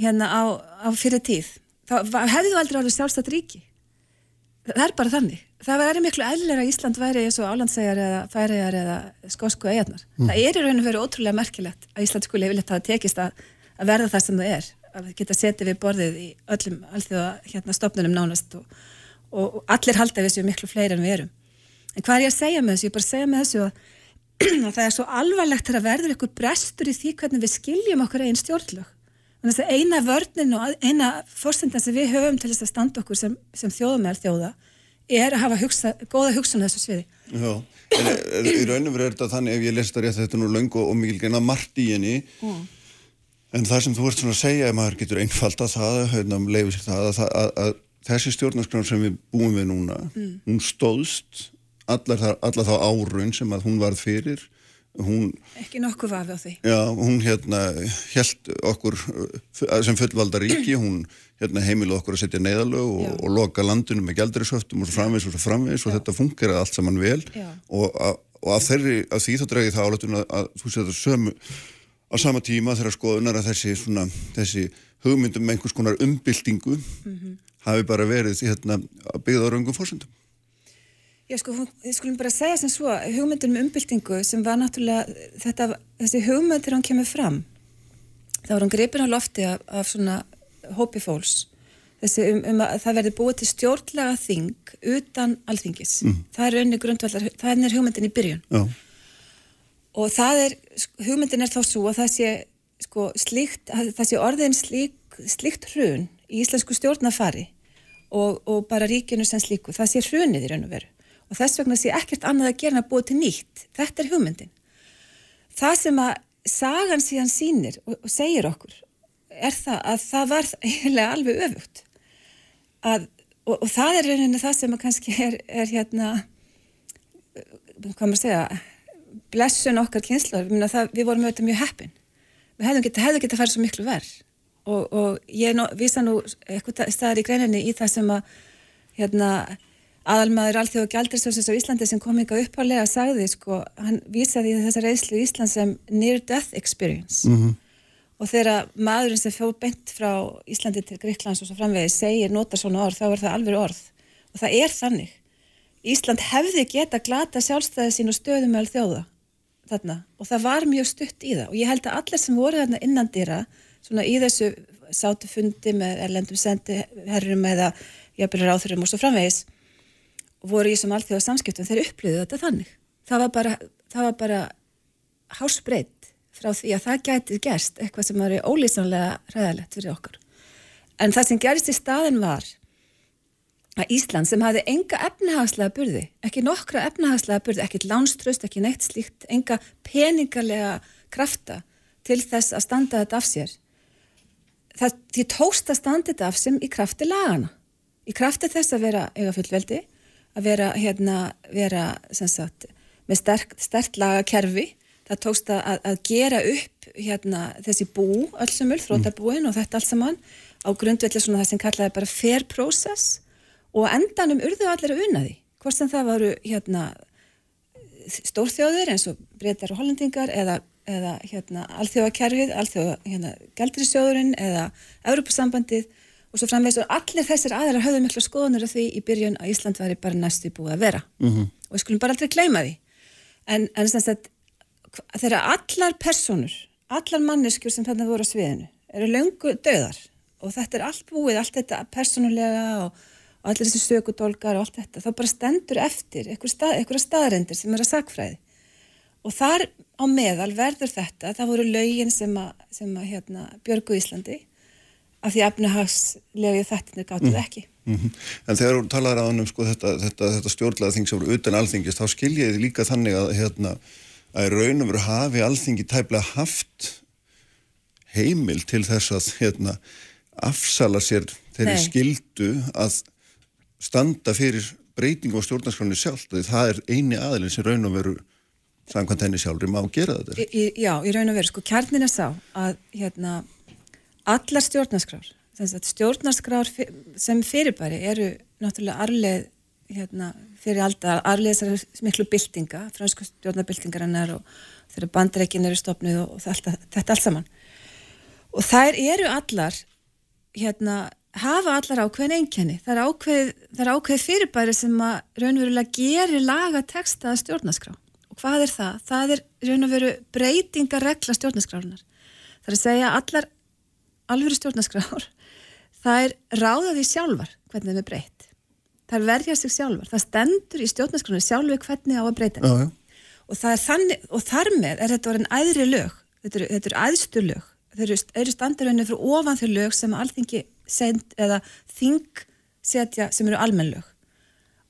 hérna á, á fyrir tíð, þá hefðu aldrei alveg sjálfstætt ríki. Það er bara þannig. Það væri miklu eðlilega að Ísland væri eins og Álandsegjar eða Færiðar eða Skosku eigarnar. Það er í raun og veru ótrúlega merkilegt að Ísland skuli yfirleitt hafa tekist að, að verða það sem það er. Að geta setið við borðið í öllum alþjóða hérna, stopnunum nánast og, og, og allir halda við þessu miklu fleiri en við erum. En hvað er ég að segja með þessu? Ég er bara að segja með þessu að það er svo alvarlegt þegar verður ykkur brestur í því hvernig við skiljum okkur einn stjórnlög. Þannig að eina vörnin og eina fórsendan sem við höfum til þess að standa okkur sem, sem þjóðum er þjóða er að hafa hugsa, góða hugsun á þessu sviði. Já, en er, í raunum verður þetta þannig ef ég lest það rétt þetta nú löng og, og mikil greina margt í henni en það sem þú ert svona að segja ef maður getur einfalda það hérna, sér það að, að, að, þessi stjórnarskráð sem við búum við núna hún stóðst allar þá árun sem að hún varð fyrir hún, Ekki nokkuð vafi á því. já, hún hérna held okkur uh, sem fullvalda ríki hún hérna heimilu okkur að setja neyðalög og, Já. og loka landinu með gældrisöftum og svo framvegs og svo framvegs og þetta funkar allt saman vel Já. og, að- og þeirri, að því þá dregi það álættun að, þú setja sömu á sama tíma þegar skoðunar að þessi, svona, þessi hugmyndum með einhvers konar umbyltingu Mhm. hafi bara verið hérna, byggða á raungum fórsendum. Já, sko, við skulum bara segja sem svo, hugmyndin um umbyltingu sem var náttúrulega, þetta, þessi hugmynd þegar hún kemur fram, þá var hún gripin á lofti af, af svona hópi fólks, þessi um, um að það verði búið til stjórnlega þing utan alþingis. Það er raunni grundvallar, það er hugmyndin í byrjun. Já, Og það er, hugmyndin er þá svo að það sé, sko, slíkt, að það sé orðin slík, slíkt hrun í íslensku stjórnafari og, og bara ríkinu sem slíku, það sé hrunið í raun og veru. Og þess vegna sé ekkert annað að gera en að búa til nýtt. Þetta er hugmyndin. Það sem að sagan síðan sýnir og, segir okkur er það að það var eiginlega alveg öfugt. Að, og, og það er rauninni það sem að kannski er, er hérna hvað maður segja blessun okkar kynslar við, við vorum auðvitað mjög heppin. Við hefðum getið hefði geta að fara svo miklu verð og, og ég vísa nú eitthvað staðar í greininni í það sem að hérna aðalmaður Alþjóð og Gjaldriðsjónsins á Íslandi sem kom ykkar uppálega sagði sko, hann vísaði þessa reyslu í Ísland sem near death experience. Mm -hmm. og þegar maðurinn sem fjóð bent frá Íslandi til Gríklands og svo framvegi segir nota svona orð, þá er það alveg orð. Og það er þannig. Ísland hefði geta glata sjálfstæði sín og stöðum með þjóða þarna. Og það var mjög stutt í það. Og ég held að allir sem voru þarna innandýra svona í þessu sátufundi með erlendum sendiherrum eða jafnbyrjar áþurum og svo framvegis voru í þessum allþjóða samskiptum þeir upplýðu þetta þannig. Það var bara, það var bara hásbreytt frá því að það gæti gerst eitthvað sem var ólýsanlega ræðilegt fyrir okkur. En það sem gerist í staðin var að Ísland sem hafði enga efnahagslega burði, ekki nokkra efnahagslega burði, ekki lánströst, ekki neitt slíkt enga peningalega krafta til þess að standa þetta af sér. Það, því tókst að standa þetta af sem í krafti lagana í krafti þess að vera eiga fullveldi að vera, hérna, vera sagt, með sterk, sterk lagakerfi. Það tókst að, að gera upp hérna, þessi bú öllsumul, þrótarbúin og þetta alls saman á grundvelli svona það sem kallaði bara fair process. Og endanum urðu allir að unna því hvort sem það varu hérna, stórþjóður eins og breytar og hollendingar eða, eða hérna, alþjóðakerfið, alþjóða hérna, gældrisjóðurinn eða Europasambandið og svo framvegs og allir þessir aðrar höfðu miklu skoðanur af því í byrjun að Ísland væri bara næstu búið að vera. Mm -hmm. og við skulum bara aldrei gleyma því. En, en þeirra allar personur, allar manneskjur sem þarna voru á sviðinu eru löngu döðar og þetta er allt búið, allt þetta personulega og, og allir þessi sökudólgar og allt þetta, þá bara stendur eftir einhverja staðrendir sem eru að sagfræði og þar á meðal verður þetta, það voru lögin sem að, sem að hérna, Björgu Íslandi af því efnahagslegu þettinir gáttu það mm. ekki. Mm -hmm. En þegar þú talaður á hann um sko, þetta, þetta, þetta stjórnlega þing sem voru utan alþingist, þá skiljiði líka þannig að, hérna, að raunum veru hafi alþingi tæplega haft heimil til þess að hérna, afsala sér þeirri Nei. skildu að standa fyrir breyting á stjórnarskránu sjálf. Það er eini aðilin sem raunum veru samkvæmt henni sjálfur má gera þetta. Í, já, í raun og veru, sko, kjarnin er sá að hérna allar stjórnarskrár stjórnarskrár sem fyrirbæri eru náttúrulega arleð hérna, fyrir alltaf arleð þessar miklu byltinga, fransku stjórnarbyltingarinnar og þeirra bandreikin eru stopnið og, og þetta, þetta allt saman. Og þær eru allar hérna, hafa allar ákveðin einkenni, það er ákveð, ákveð fyrirbæri sem að raunverulega gerir laga texta að stjórnarskrá. Og hvað er það? Það er raunveru breytingar regla stjórnarskrárunar það er að segja allar alvöru stjórnarskrár það er ráðaði sjálfar hvernig það er breytt. Það er verjað sig sjálfar. Það stendur í stjórnarskránu sjálfi hvernig á að breyta já, já. og það er þannig og þar með er þetta orðin æðri lög. Þetta eru, þetta eru æðstu lög. Þeir eru, standarönni fyrir ofan þau lög sem alþingi send eða þing setja sem eru almenn lög.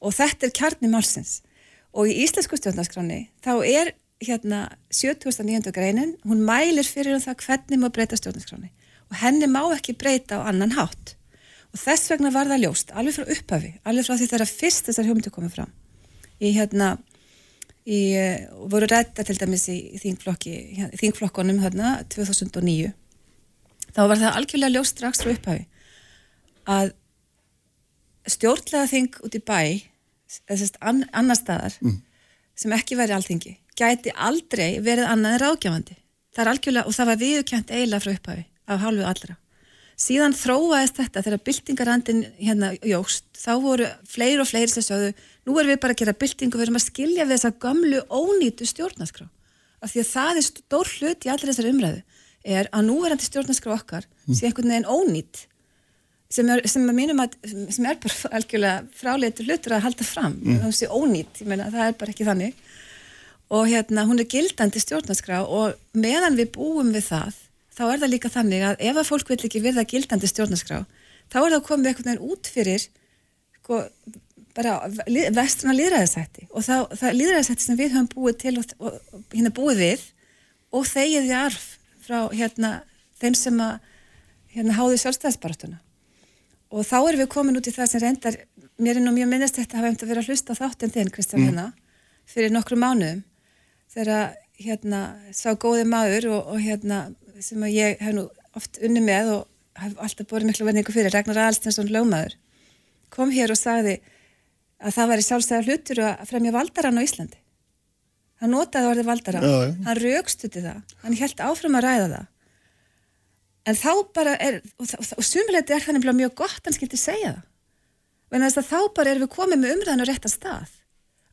Og þetta er kjarni málsins. Og í íslensku stjórnarskráni þá er hérna 70.9. greinin hún mælir fyrir um það hvernig maður breyta stjórnarskráni og henni má ekki breyta á annan hátt. Og þess vegna var það ljóst alveg frá upphafi, alveg frá því þegar fyrst þessar hugmyndu komið fram. Í hérna í, og voru rætta til dæmis í, þingflokkonum hérna 2009 þá var það algjörlega ljóst strax frá upphafi að stjórnlega þing út í bæ an, annar staðar mm. sem ekki verið alþingi gæti aldrei verið annað en ráðgjafandi það er algjörlega, og það var viðkjönt eiginlega frá upphafi af hálfu allra. Síðan þróaðist þetta þegar byltingarandin hérna jógst, þá voru fleiri og fleiri sem sögðu, nú erum við bara að gera byltingu, við erum að skilja við þessa gamlu ónýtu stjórnarskrá. Af því að það er stór hlut í allir þessar umræðu, er að núverandi stjórnarskrá okkar mm. sé einhvern veginn ónýtt, sem er, sem er að, sem er bara <laughs> algjörlega fráleitur hlutur að halda fram, mm. það sé ónýtt, ég meina það er bara ekki þannig. Og hérna hún er gildandi stjórnarskrá og meðan við búum við það þá er það líka þannig að ef að fólk vil ekki virða gildandi stjórnarskrá, þá er það komið einhvern veginn út fyrir sko, bara vestrana líðræðisætti og það, það líðræðisætti sem við höfum búið til og, og, hérna búið við og þegið í arf frá hérna þeim sem að hérna háðu sjálfstæðisbaratuna og þá erum við komin út í það sem reyndar mér er nú mjög minnist þetta að hafa hefði vera að hlusta á þáttinn þinn Kristján mm. hérna fyrir nokkru mánuðum þegar hérna sá góði maður og, og hérna sem að ég hef nú oft unni með og hef alltaf borðið miklu verningu fyrir Ragnar Alstensson lögmaður kom hér og sagði að það væri sjálfstæðar hlutur að fremja valdarann á Íslandi. Hann notaði orðið valdarann. Já, já. hann raukstuði það, hann held áfram að ræða það. En þá bara er og, og, og sumuleiti er þannig mjög gott hann skilti segja það. Þess að þá bara erum við komið með umræðan á rétta stað.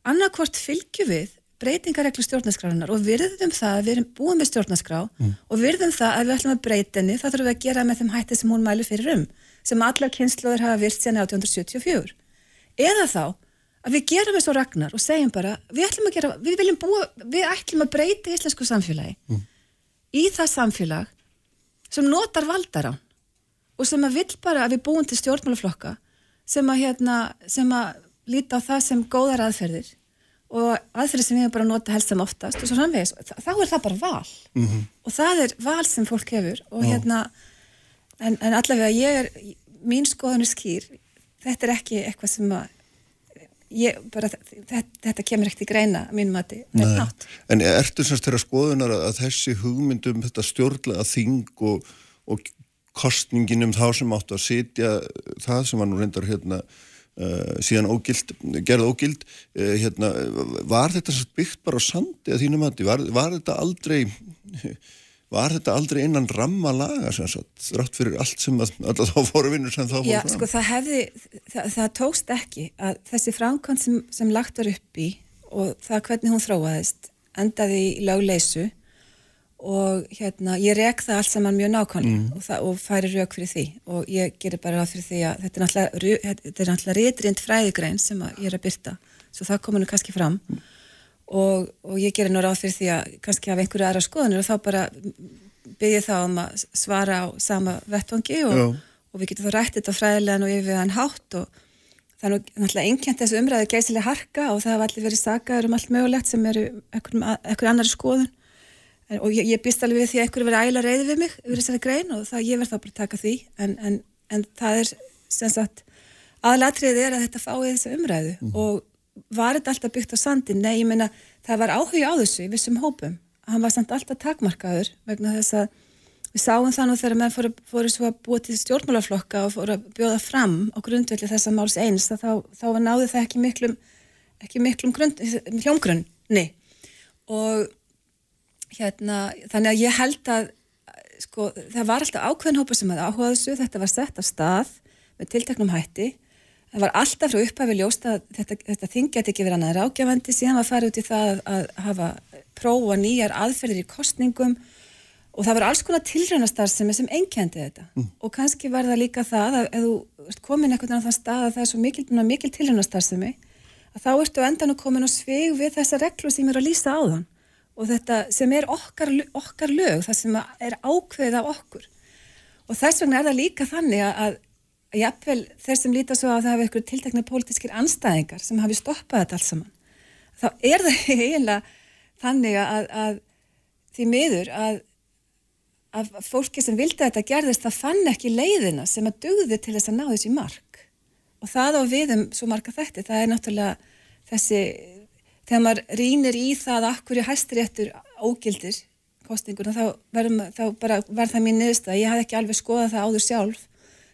Annarkvort fylgjum við breytingareglu stjórnarskrárunar og virðum það að við erum búin með stjórnarskrá mm. og virðum það að við ætlum að breyta henni þá þurfum við að gera með þeim hætti sem hún mælu fyrir um sem allar kynnslóður hafa virt sérna 1874 eða þá að við gerum þessu ragnar og segjum bara við ætlum að gera, við búa við ætlum að breyta íslensku samfélagi mm. í það samfélag sem notar valdaran og sem að vill bara að við búum til stjórnmálaflokka sem að hérna, sem að líta á það sem góðar aðferðir og aðferði sem við hefum bara nota helst sem oftast og svo framvegis, þá er það bara val. Mm -hmm. og það er val sem fólk hefur og hérna en, en allavega ég er, mín skoðan er skýr, þetta er ekki eitthvað sem að ég, bara, þetta, þetta kemur ekkert í greina mínum að þetta En ertu semst þeirra skoðunar að þessi hugmyndum þetta stjórnlega þing og, og kostningin um þá sem áttu að sitja það sem var nú reyndar hérna síðan ógild, gerð ógild uh, hérna, var þetta byggt bara á sandi að þínu mati? Var, var þetta aldrei <laughs> var þetta aldrei innan ramma laga þrátt fyrir allt sem að, <laughs> alltaf þá fóru vinnur sem þá fóru Já, fram? sko, það, hefði, það, það tókst ekki að þessi framkvæmd sem, sem lagt var upp í og það hvernig hún þróaðist endaði í lögleysu og hérna, ég rek það allt saman mjög nákvæmlega mm. og, og færi rauk fyrir því. Og ég gerir bara ráð fyrir því að þetta er náttúrulega, rétrind fræðigrein sem ég er að byrta svo það komur nú kannski fram. Mm. og, og ég gerir nú ráð fyrir því að kannski hafa einhverju aðra skoðanir og þá bara byrja þá um að svara á sama vettvangi og, og við getum þá rættið þetta fræðilegan og yfir hann hátt og það er náttúrulega einkjent þessu umræðu geysilega harka og það hafa allir verið sagaður um allt mögulegt sem eru ekkur annari skoðun og ég, ég býst alveg við því að einhverju verið æla reyði við mig yfir þessari grein og það ég verð þá bara að taka því en, en, en það er sem sagt aðlatriðið er að þetta fái þessu umræðu mm. og var þetta alltaf byggt á sandin? Nei, ég meina það var áhuga á þessu í vissum hópum hann var samt alltaf takmarkaður vegna þess að við sáum það nú þegar menn fóru, fóru svo að búa til stjórnmálaflokka og fóru að bjóða fram á grundvelli þessa máls eins þá, þá náðu það ekki miklum ekki miklum hljómgrunni og hérna, þannig að ég held að sko, það var alltaf ákveðin hópa sem hefði áhugað þessu, þetta var sett af stað með tiltaknum hætti. Það var alltaf frá upphafi ljóst að þetta, þetta þingi að ekki vera annað rákjafandi síðan var farið út í það að, að hafa prófa nýjar aðferðir í kostningum og það var alls konar tilrænastarfsemi sem einnkjandi þetta. Mm. og kannski var það líka það að ef þú komin eitthvað á þann stað að það er svo mikil, mikil tilrænastarfsemi að þá ertu endan að komin og svig við þessa reglu sem er að lýsa á þann og þetta sem er okkar, okkar lög, það sem er ákveðið af okkur. Og þess vegna er það líka þannig að jafnvel þeir sem líta svo að það hafa ykkur tiltekna pólitískir anstæðingar sem hafi stoppað þetta alls saman þá er það <laughs> eiginlega þannig að, að því miður að, að fólki sem vildi þetta gerðist það fann ekki leiðina sem að dugði til þess að ná þessi mark. Og það á viðum svo marka þetta, það er náttúrulega þessi þegar maður rínir í það að í hæstiréttur ógildir kostinguna þá verður það mín niðurstað ég hafði ekki alveg skoðað það áður sjálf.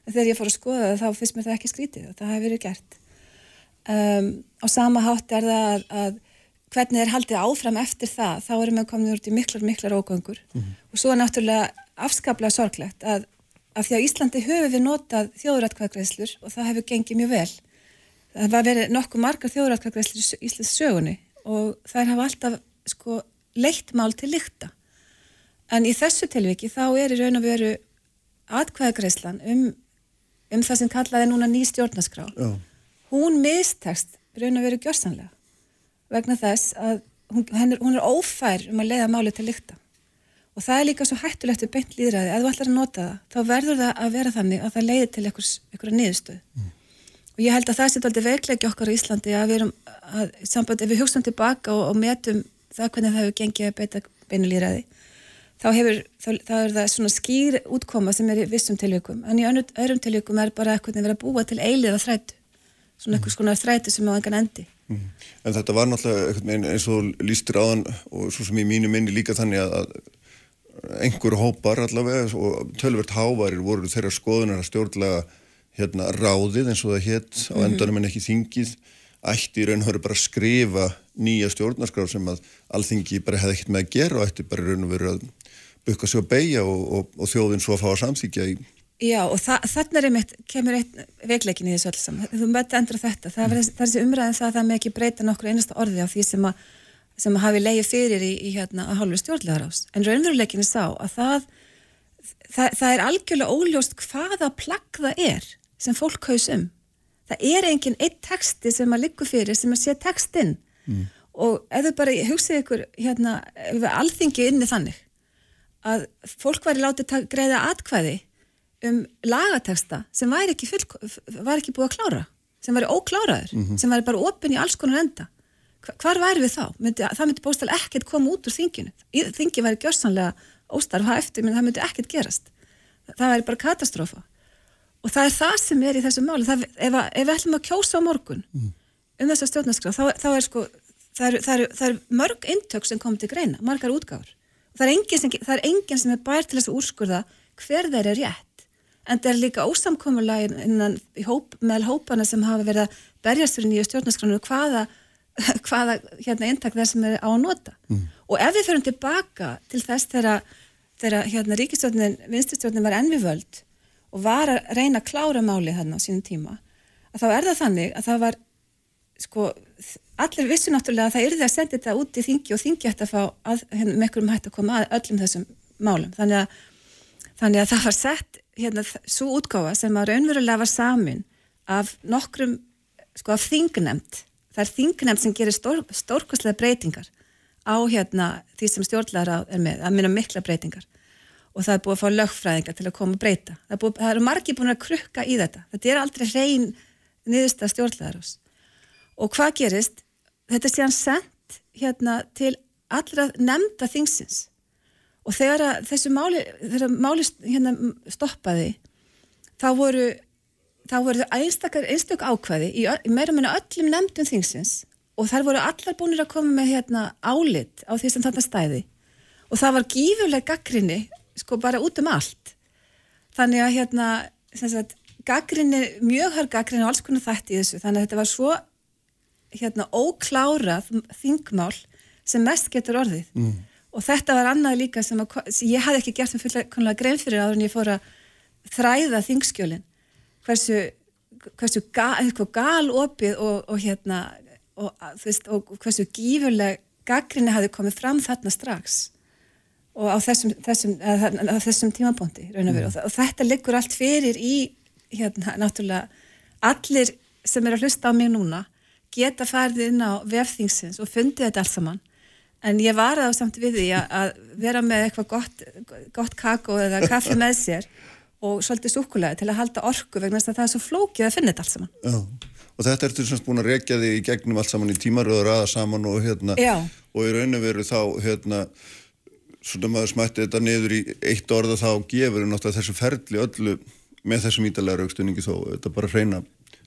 En þegar ég fór að skoða það þá finnst mér það ekki skrítið og það hefur verið gert. Um, á sama hátt er það að, að hvernig er haldið áfram eftir það þá erum við komin úr til miklar miklar ógöngur. Mm -hmm. og svo er náttúrulega afskaplega sorglegt að, að því að Íslandi höfum við notað þjóðrætkvæðgreðslur og það hefur gengið mjög vel. Það var verið nokkuð margar þjóðrætkvæðgreðslur í Íslands sögunni og þær hafa alltaf sko leitt mál til lykta. En í þessu tilviki þá er í raun og veru atkvæðagreislan um, um það sem kallaði núna ný stjórnaskrá Já. hún mistekst raun og veru gjörsanlega vegna þess að hún, er, hún er ófær um að leiða máli til lykta. Og það er líka svo hættulegt við beint líðræði, ef þú ætlar að nota það þá verður það að vera þannig að það leiði til einhverja niðurstöð mm. og ég held að það sé aldrei veikleiki okkar í Íslandi að við erum að, samband, ef við hugsaum tilbaka og, og metum það hvernig það hefur gengið að beita beinulýraði þá, hefur, þá, þá er það svona skýr útkoma sem er í vissum tilvíkum en í öðrum tilvíkum er bara eitthvað að búa til eiliða þrættu svona eitthvað svona þrættu sem á engan endi Mm. En þetta var náttúrulega eins og lístir áðan og svo sem í mínu minni líka þannig að, að einhver hópar allavega og tölvert hávarir voru þeirra skoðunar að stjórnlega hérna ráðið eins og það hétt á Mhm. endanum en ekki þingið ætti í raun og veru bara að skrifa nýja stjórnarskraf sem að alþingi bara hefði ekkert með að gera og ætti bara í raun og veru að bukka sig að beigja og, og, og þjóðin svo að fá að samþykja í Já og þa þannig er einmitt, kemur eitt veikleikin í þessu öll saman. Þú mötti endur þetta. Það er þessi umræðin það að það með ekki breyta nokkur einasta orði á því sem að, sem að hafi leiði fyrir í, í hérna að hálfur stjórnlegar ás. En raunveruleikin er sá að það, það, það er algjörlega óljóst hvaða plagg það er sem fólk haus um. Það er enginn eitt texti sem að liggur fyrir sem að sé textinn. Mm. Og ef þau bara hugsið ykkur hérna, alþingi inni þannig að fólk væri látið greiða atkvæði um lagateksta sem væri ekki, full, var ekki búið að klára sem væri ókláraður, mm -hmm. sem væri bara opinn í alls konar enda hvar væri við þá? Myndi, það myndi bóstall ekkert koma út úr þinginu þingi væri gjörsanlega óstarfa eftir það myndi ekkert gerast það væri bara katastrófa og það er það sem er í þessu máli það, ef, að, ef við ætlum að kjósa á morgun mm. um þessa stjórnarskrá þá, þá er sko það er, það, er, er mörg intök sem kom til greina, margar útgáður það er enginn sem, engin sem er bær til þess að úrskurða hver þeir er rétt en það er líka ósamkomulega innan hóp, meðal hópana sem hafa verið að berjast fyrir nýju stjórnarskránu hvaða, <laughs> hvaða hérna eintak þess sem er á að nota mm. og ef við förum tilbaka til þess þegar, hérna ríkistjórnin vinstistjórnin var ennvivöld og var að reyna að klára máli þarna á sínum tíma að þá er það þannig að það var sko allir vissu náttúrulega að það yrði að senda þetta út í þingi og þingi ætti að fá að, hérna, með einhverjum hætti að koma að öllum þessum málum. Þannig að, þannig að það var sett hérna, svo útgáfa sem að raunverulega var samin af nokkrum sko af þingnemt það er þingnemt sem gerir stór, stórkostlega breytingar á hérna því sem stjórnlega er með, að minna mikla breytingar og það er búið að fá lögfræðingar til að koma að breyta. Það, búið, það eru margi búin að krukka í þetta. Þetta er aldrei hrein niðursta stjórnlegar og hvað gerist? Þetta er síðan sendt hérna til allra nefnda þingsins. Og þegar þessu máli, þegar máli hérna stoppaði þá voru voru einstakar einstak ákvæði í, í meira meina öllum nefndum þingsins og þar voru allar búinir að koma með hérna álit á því sem þetta stæði. Og það var gífurlega gaggrinni sko bara út um allt. Þannig að hérna sagt, gaggrinni, mjög hör gaggrinni og alls konar þætti í þessu. Þannig að þetta var svo hérna óklárað þingmál sem mest getur orðið. Mm. og þetta var annað líka sem, að, sem ég hafði ekki gert með fulla grein fyrir áður en ég fór að þræða þingskjölin. Hversu, hversu gal, gal opið og, og hérna og, veist, og hversu gífurleg gaggrinni hafi komið fram þarna strax og á þessum, þessum, að þessum tímabóndi mm. og, og þetta liggur allt fyrir í hérna náttúrulega allir sem er að hlusta á mig núna geta farið inn á vefþingsins og fundið þetta allt saman en ég var það samt við því að vera með eitthvað gott, gott kakó eða kaffi með <laughs> sér og svolítið súkulega til að halda orku vegna þess að það er svo flókið að finna þetta allt saman Já, og þetta ertu semst búin að rekja þig í gegnum allt saman í tímaröður aða saman og hérna Já. og í raun og veru þá hérna svona maður smætti þetta niður í eitt orða þá gefur náttúrulega þessu ferli öllu með þessum ídalega raukstunningi þó þetta bara reyna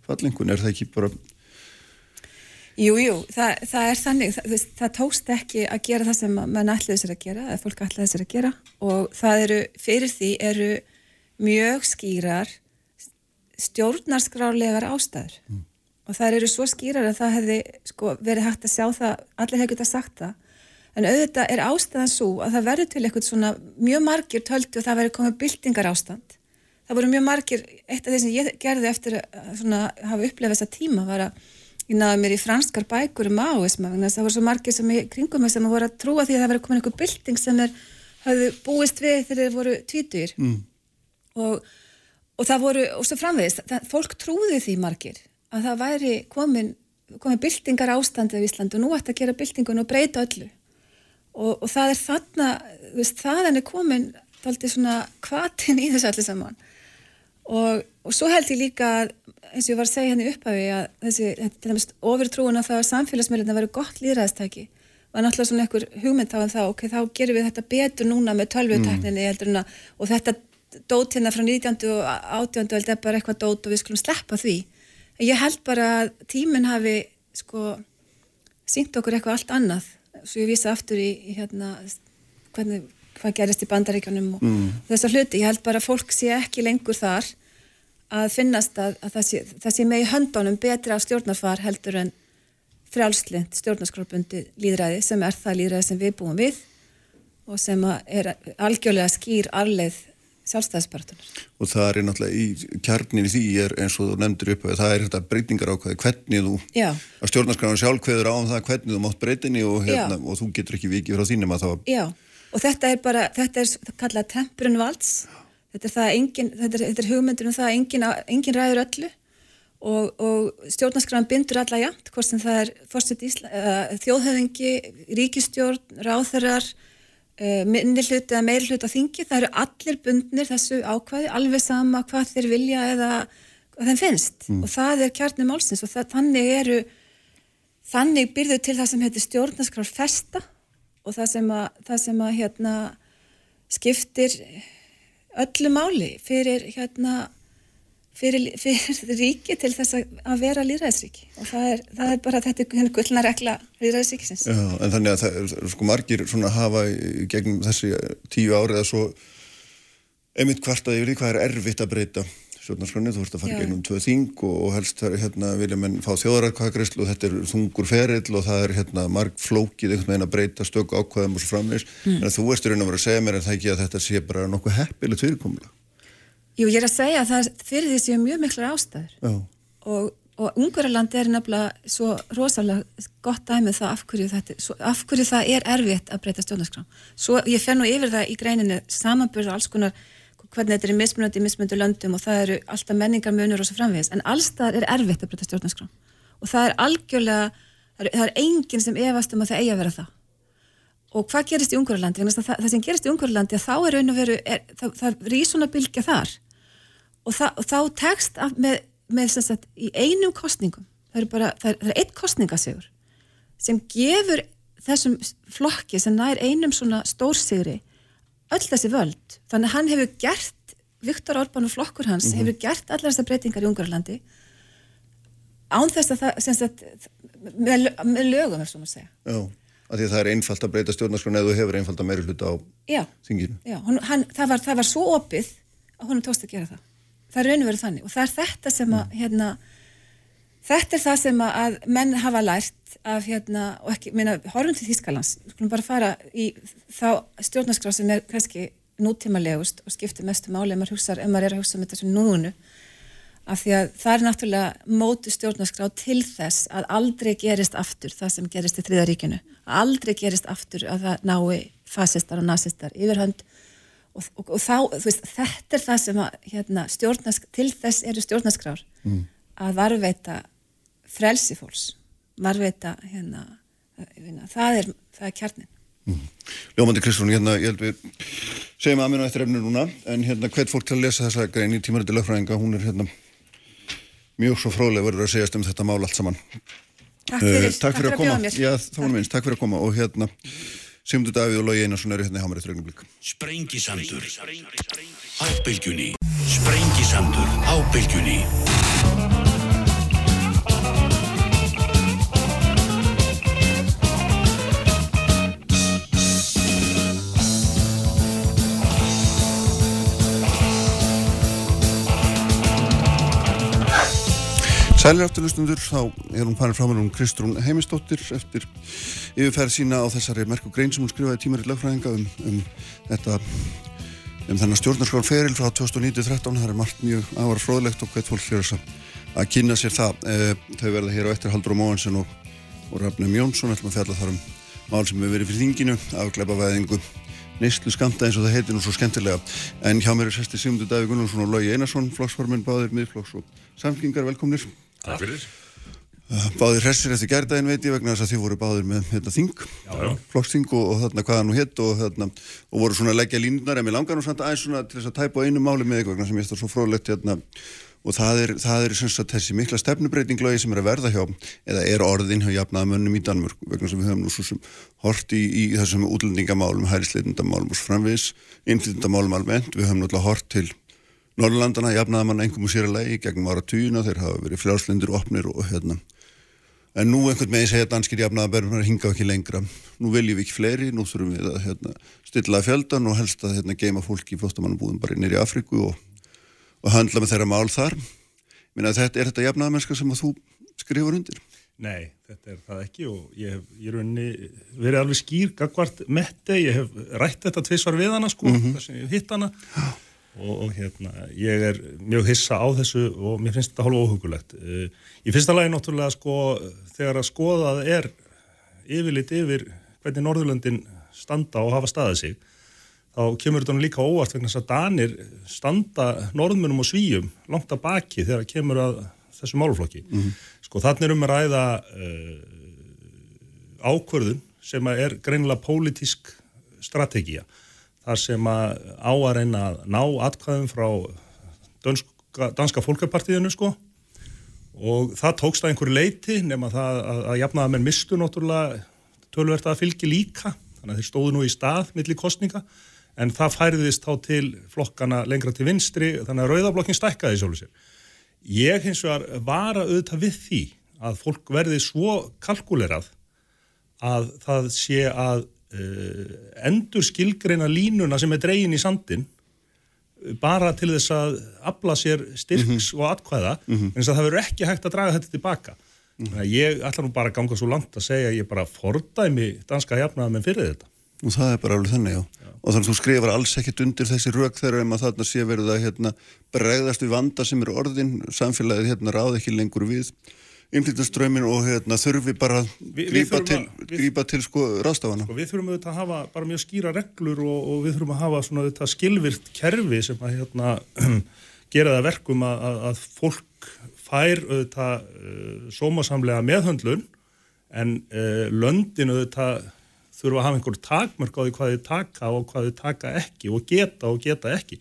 fallingun, er það ekki bara Jú, jú, það, það er þannig, það, það tókst ekki að gera það sem mann ætlaði sér að gera, eða fólk ætlaði sér að gera og það eru, fyrir því eru mjög skýrar stjórnarskrálegar ástæður mm. og það eru svo skýrar að það hefði sko, verið hægt að sjá það, allir hefði getað sagt það, en auðvitað er ástæðan svo að það verður til eitthvað svona mjög margir töldu og það verður komið byltingar ástand. Það voru mjög margir, eitt af því sem ég gerði eftir að svona, hafa upplefað þessa tíma var að ég náði mér í franskar bækur um maoisma það voru svo margir sem í kringum sem voru að trúa því að það verið komin einhver bylting sem er hafðu búist við þegar þeir voru tvítur mm. og, og það voru, og svo framvegist það, fólk trúði því margir að það væri komin, komin byltingar ástandið í Íslandu og nú ætti að gera byltingun og breyta öllu og, og það er þarna, þú veist, þaðan er komin alltaf svona kvatin í þessu allir saman og, og svo held ég líka að eins og ég var að segja henni upphafi að þessi, ofurtrúin að það að samfélagsmiðluna verður gott líðræðstæki var náttúrulega svona einhver hugmynd á en þá ok, þá gerum við þetta betur núna með tölvutekninni mm. og þetta dót hérna frá 19. og 18. þetta er bara eitthvað dót og við skulum sleppa því ég held bara að tíminn hafi sko sínt okkur eitthvað allt annað svo ég vísa aftur í, hérna hvernig, hvað gerist í bandaríkjónum og mm. þessar hluti, ég held bara að fólk sé ekki lengur þar að finnast að, að það, sé, það sé með í höndunum betra á stjórnarfar heldur en frjálslind stjórnarskrápundi líðræði sem er það líðræði sem við búum við og sem er algjörlega skýr arleið sjálfstæðispartunar. Og það er náttúrulega í kjarnin í því er eins og þú nefndir upp að það er þetta breytingar ákvæði hvernig þú, Já. að stjórnarskráðan sjálf hverður á um það hvernig þú mátt breytinni og, hérna, og þú getur ekki vikið frá þínum að það Já, og þetta er bara, þetta er kallað temprun valds, þetta er það engin, þetta er, þetta er hugmyndur um það engin, engin ræður öllu og, og stjórnarskráðan bindur alla jæmt, hvort sem það er fórstitt þjóðhöfingi, ríkistjórn, ráþarar minni hluti eða meiri hluti á þingi, það eru allir bundnir þessu ákvæði, alveg sama hvað þeir vilja eða hvað þeim finnst mm. og það er kjarni málsins og það, þannig eru þannig byrðu til það sem heitir stjórnaskrar festa og það sem að, það sem að hérna, skiptir öllu máli fyrir hérna fyrir, fyrir <laughs> ríki til þess að vera líðræðisríki og það er, það er bara þetta er gullna regla líðræðisríkisins Já, en þannig að það er sko margir svona hafa gegnum þessi tíu árið að svo einmitt kvartaði yfir því hvað er erfitt að breyta stjórnarskroni, þú vorust að fara gegnum tvö þing og, og helst þar hérna vilja menn fá þjóðaræðkvæðagreyslu og þetta er þungur ferill og það er hérna marg flókið einhvern veginn að breyta stöku ákvæðum og svo framvegs mm. en þú veist raun að vera að segja mér en það ekki að þetta sé bara nokkuð heppilegt fyrirkomla Jú, ég er að segja að það fyrir því séu mjög miklar ástæður. Og, og Ungverðarland er nefnilega svo rosalega gott dæmið það af hverju, þetta, svo, af hverju það er erfitt að breyta stjórnarskrám. Svo ég fer nú yfir það í greininu samanbyrða alls konar hvernig þetta er mismunandi í mismunandi löndum og það eru alltaf menningar munur og svo framvegis. En allstað er erfitt að breyta stjórnarskrám. Og það er algjörlega, það er, það er enginn sem efast um að það eigi að vera það. Og hvað gerist í Ungurlandi það, það sem gerist í Ungurlandi þá er raun og veru er, það, það ísuna bylgja þar og, það, og þá tekst af, með, með sagt, í einum kostningum það er bara, það er, það er eitt kostningasegur sem gefur þessum flokki sem nær einum svona stórsigri öll þessi völd þannig að hann hefur gert Viktor Orbán og flokkur hans mm -hmm. hefur gert allar þessar breytingar í Ungurlandi án þess að það sagt, með, með lögum er svo maður að segja Já að því að það er einfalt að breyta stjórnarskrona eða þú hefur einfalt að meiri hluta á já, þinginu. Já, hún, hann, það, var, það var svo opið að hún tókst að gera það. Það er raun og verið þannig. Og það er þetta sem að, hérna, þetta er það sem að menn hafa lært af, hérna, og ekki, minna, horfum til Þískalands, við skulum bara fara í þá stjórnarskrona sem er kannski nútímalegust og skiptir mestu máli ef maður, hugsa, ef maður er að hugsa um þetta sem núinu af því að það er náttúrulega mótu stjórnarskrá til þess að aldrei gerist aftur það sem gerist í þriðaríkinu aldrei gerist aftur að það nái fasistar og nazistar yfirhönd og, og, og þá, veist, þetta er það sem að, hérna, til þess eru stjórnarskrár mm. að varveita frelsi fólks varveita, hérna, það er, það er kjarnin mm. Ljómandi Kristún, hérna, ég held við segjum að mér á eftir efnir núna en hérna, hvert fólk til að lesa þessa grein í tímaröndi lögfræðinga, hún er hérna mjög svo fróðlega verður að segjast um þetta mál allt saman. Takk fyrir, uh, takk fyrir að, að koma. Já, það var minnst, takk fyrir að koma og hérna Sigmundur Davíð og Lógi Einarsson eru hérna í Hámarið Þrögnumblík Sprengisandur Á bylgjunni. Sprengisandur á Sælir afturlustundur, þá er hún farin frá mér um Kristrún Heimistóttir eftir yfirferð sína á þessari merku grein sem hún skrifaði tímar í lögfræðinga um, um þetta um þennan stjórnarskráðan feril frá 2019-13 það er margt mjög ávar fróðlegt og hvert fólk fyrir að kynna sér það. E, þau verða hér á eftir Haldur og Móhansen og, og Rafnum Jónsson. Ætlum að fjalla þar um mál sem við verið fyrir þinginu afgleipa væðingu neyslu skamta eins og það heitir nú svo skemmtilega. En hjá mér er sesti Sigmundur Daví Gunnarsson og Lógi Einarsson flokksforminn báðir miðflokks og samflingar velkomnir Takk fyrir. Báðir hressir eftir gærdaginn veit ég vegna þess að þið voru báðir með hérna, þing, flokksþing og, og þarna hvaða nú hitt og, hérna, og voru svona að leggja línunar en mér langar nú samt aðeins svona til þess að tæpa einu máli með ykkur vegna sem ég eftir svo frólægt hérna og það er, það er sagt, þessi mikla stefnubreitinglögi sem er að verða hjá eða er orðin hjá jafnaðamönnum í Danmörk vegna sem við höfum nú svo sem hort í, í þessum útlendingamálum, hærisleitundamálum og framvis, innflytundamálum almennt. Við höfum náttúrulega hort til Norrlandana jafnaðamann engum og sér að legi gegnum ára tíuna, þeir hafa verið frjálslindir og opnir og hérna. En nú einhvern veginn segja danskir jafnaðabærum að hinga ekki lengra, nú viljum við ekki fleiri nú þurfum við að hérna, stilla fjöldan og helst að hérna, geima fólki í flóstamannabúðum bara nýri Afriku og og handla með þeirra mál þar. Minna, þetta, er þetta jafnaðamennska sem að þú skrifur undir? Nei, þetta er það ekki og ég hef í rauninni verið alveg skýr gagvart metti, ég hef rætt þetta tviðsvar við hana sko, mm -hmm. þess og, og hérna ég er mjög hissa á þessu og mér finnst þetta hálfa óhugulegt. Eh, í fyrsta lagi náttúrulega sko þegar að skoðað er yfirleitt yfir hvernig Norðurlöndin standa og hafa staðið sig þá kemur þetta líka óvart vegna þess að Danir standa norðmunum og svíjum langt að baki þegar kemur að þessu máluflokki. Mm -hmm. Sko þannig er um að ræða uh, ákvörðun sem er greinilega pólitísk strategía þar sem að á að reyna að ná atkvæðum frá danska, danska fólkapartíðinu sko. Og það tókst að einhverju leiti nema það að, að jafnaða menn mistu náttúrulega tölverta að fylgi líka. Þannig að þeir stóðu nú í stað millir kostninga en það færðist þá til flokkana lengra til vinstri þannig að rauðablokkin stækkaði sjálfur sér. Ég hins vegar var að auðvitað við því að fólk verði svo kalkulerað að það sé að uh, endur skilgreina línuna sem er dregin í sandin bara til þess að afla sér styrks mm -hmm. og atkvæða mm -hmm. en þess að það verður ekki hægt að draga þetta tilbaka. Mm -hmm. Ég ætla nú bara að ganga svo langt að segja að ég bara fordæmi danska jafnaða með fyrir þetta. Og það er bara alveg þennig, já og þannig að þú skrifar alls ekkert undir þessi rauk þegar um að þarna sé verið að hérna, bregðast við vanda sem er orðin samfélagið hérna ráð ekki lengur við innflytjanströmin og hérna, þurfi bara Vi, grípa, til, að, grípa til sko rástafana. Sko, við þurfum auðvitað að hafa bara mjög skýra reglur og, og við þurfum að hafa svona auðvitað skilvirt kerfi sem að hérna, <clears throat> gera það verkum að, að, að fólk fær auðvitað uh, sómasamlega meðhöndlun en uh, löndin auðvitað þurfa að hafa einhverju takmörk á því hvað þið taka og hvað þið taka ekki og geta og geta ekki.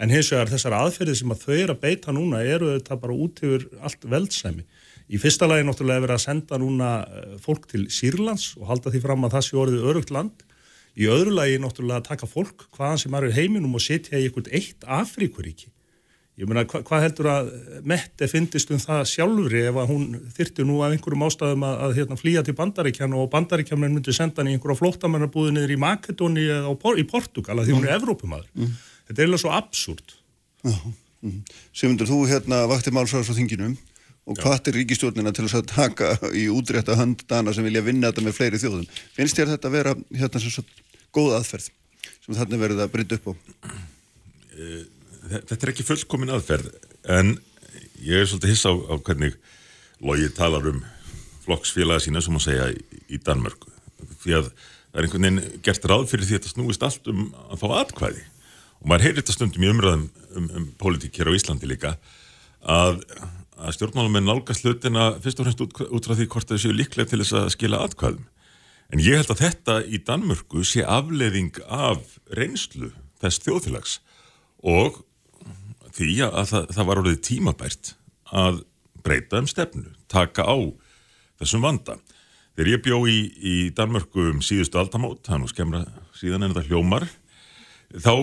En hins vegar þessar aðferðið sem að þau eru að beita núna eru þetta bara út yfir allt veldsæmi. Í fyrsta lagi náttúrulega verið að senda núna eh, fólk til Sýrlands og halda því fram að það sé orðið örugt land. Í öðru lagi náttúrulega að taka fólk hvaðan sem eru heiminum og setja í einhvert eitt Afríkuríki Ég meina, hva, hvað heldur að Mette fyndist um það sjálfri ef að hún þyrti nú af einhverjum ástæðum að, að hérna, flýja til bandaríkjan og bandaríkjan myndi senda hann í einhverja flóttamennarbúði niður í Makedóni eða í Portugal að því hún er Evrópumadur. Mm. Þetta er eiginlega svo absúrt. Mm. Simundur, þú hérna vakti málsvæðs á þinginum og hvað er ríkistjórnina til að taka í útrétta hönd dana sem vilja vinna þetta með fleiri þjóðum? Finnst þér þetta að vera hérna sem svo góð aðferð sem þarna verður að brytta upp á? Uh þetta er ekki fullkomin aðferð en ég er svolítið hissa á, á hvernig logið talar um flokksfélaga sína sem að segja í, Danmörku því að það er einhvern veginn gert ráð fyrir því að þetta snúist allt um að fá atkvæði og maður heyrir þetta stundum í umræðum um, um politík hér á Íslandi líka að, að stjórnmálum er nálgast hlutina fyrst og fremst út, út frá því hvort það séu líklega til þess að skila atkvæðum en ég held að þetta í Danmörku sé afleðing af reynslu þess þjóðfélags og því að það, það var orðið tímabært að breyta um stefnu, taka á þessum vanda. Þegar ég bjó í, í Danmörku um síðustu aldamót, hann og skemra síðan en þetta hljómar, þá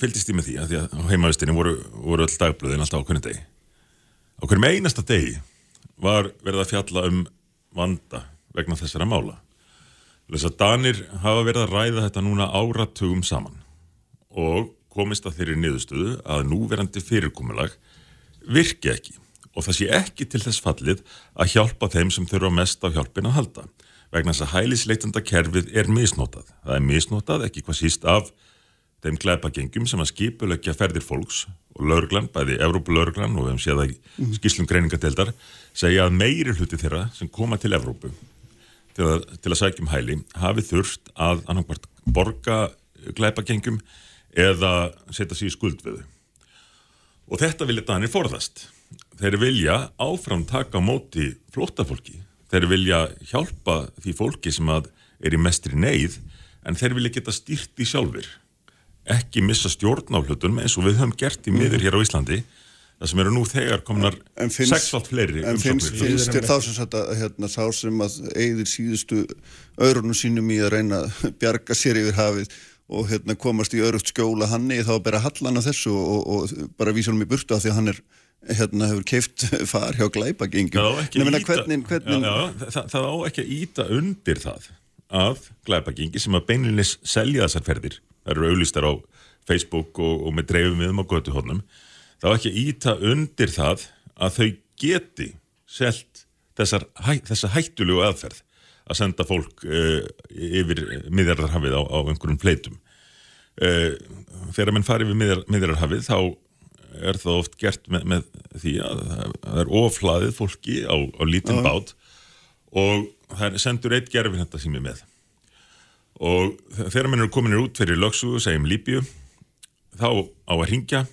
fylgist ég með því að því að á heimavistinni voru, voru öll dagblöðin alltaf á hvernig degi. Á hverjum einasta degi var verið að fjalla um vanda vegna þessara mála. Þess að Danir hafa verið að ræða þetta núna áratugum saman og komist að þeirri niðurstöðu að núverandi fyrirkomulag virki ekki og það sé ekki til þess fallið að hjálpa þeim sem þurfa mest á hjálpin að halda vegna þess að hælisleitanda kerfið er misnotað. Það er misnotað ekki hvað síst af þeim glæpagengjum sem að skipulegja ferðir fólks og laurglan, bæði Evrópulaurglan og við hefum séð að skýslum greiningadeildar segja að meiri hluti þeirra sem koma til Evrópu til að, til að sækjum hæli hafi þurft að annarkvært borga glæpagengjum eða setja sér í skuld við. Og þetta vilja Danir forðast. Þeir vilja áfram taka móti flóttafólki. Þeir vilja hjálpa því fólki sem er í mestri neyð en þeir vilja geta stýrt í sjálfur. Ekki missa stjórn á hlutunum eins og við höfum gert í miður hér á Íslandi það sem eru nú þegar komnar sexfalt fleiri En finnst, þér þá sem sagt að hérna, sá sem að eigðir síðustu öðrunum sínum í að reyna að bjarga sér yfir hafið og hérna, komast í örugt skjóla hann í þá að bera hallan af þessu og, og, og bara vísa hann í burtu af því að hann er hérna hefur keift <laughs> far hjá að meina, ýta- hvernig, hvernig, já, já, það, það á ekki að íta undir það að glæpagengi sem að beinlinis selja þessar ferðir, það eru auðlistar á Facebook og, og með dreifum viðum á götuhornum, það á ekki íta undir það að þau geti selt þessar, hæ, þessa hættulegu aðferð að senda fólk uh, yfir miðjarðarhafið á, á einhverjum fleitum. Uh, þegar menn fari yfir miðjar, miðjarðarhafið þá er það oft gert með, með því að það er oflaðið fólki á, á lítinn bát og það sendur eitt gerfin þetta sími með og þegar menn eru kominir út fyrir lögsugu, segjum Líbíu þá á að ringja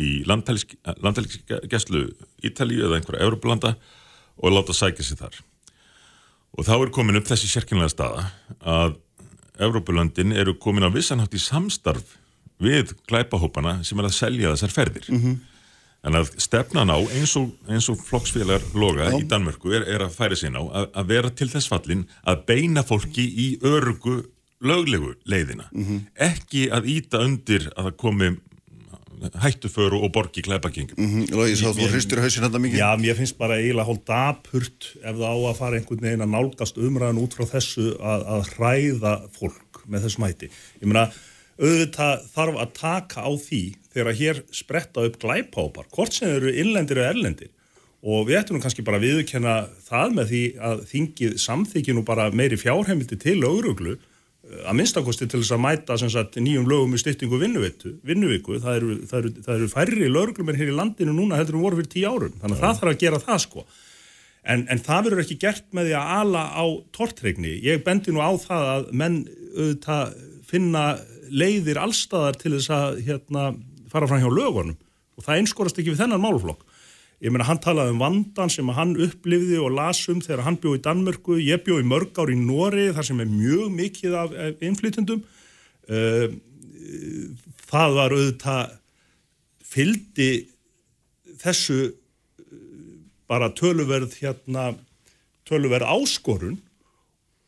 í landhelgisgæslu Ítalíu eða einhverja Európlanda og láta sækja sér þar. Og þá er komin upp þessi sérkynlega staða að Európulöndin eru komin á vissanhátt í samstarf við glæpahópana sem er að selja þessar ferðir. En að stefnan á eins og, eins og flokksfélagar loga í Danmörku er, er að færa sín á að, að vera til þess fallin að beina fólki í örugu löglegu leiðina. Ekki að íta undir að það komi hættuföru og borgi glæpagengum. Mm, Lógi, sá þú hristir hausinn þetta mikið? Já, mér finnst bara eiginlega hálf dapurt ef það á að fara einhvern veginn að nálgast umræðan út frá þessu að, að hræða fólk með þessum hætti. Ég meina, auðvitað þarf að taka á því þegar hér spretta upp glæpápar, hvort sem eru innlendir eða erlendir. Og við ættum nú kannski bara að viðurkenna það með því að þingið samþykja nú bara meiri fjárheimildi til lögruglu að minnstakosti til þess að mæta sagt, nýjum lögum í styttingu vinnuviku, vinnuviku. Það, eru, það, eru, það eru færri lögreglumir hér í landinu núna heldur en voru fyrir tíu árum. Þannig að það þarf að gera það sko. En, en það verður ekki gert með því að ala á tortregni, ég bendi nú á það að menn auðvitað finna leiðir allstaðar til þess að hérna, fara fram hjá lögunum. Og það einskorast ekki við þennan málflokk ég meina hann talaði um vandan sem hann upplifði og las um þegar hann bjóð í Danmörku. Ég bjóð í mörg ár í Nóri þar sem er mjög mikið af innflytjendum. Það var auðvitað fyldi þessu bara töluverð hérna töluverð áskorun.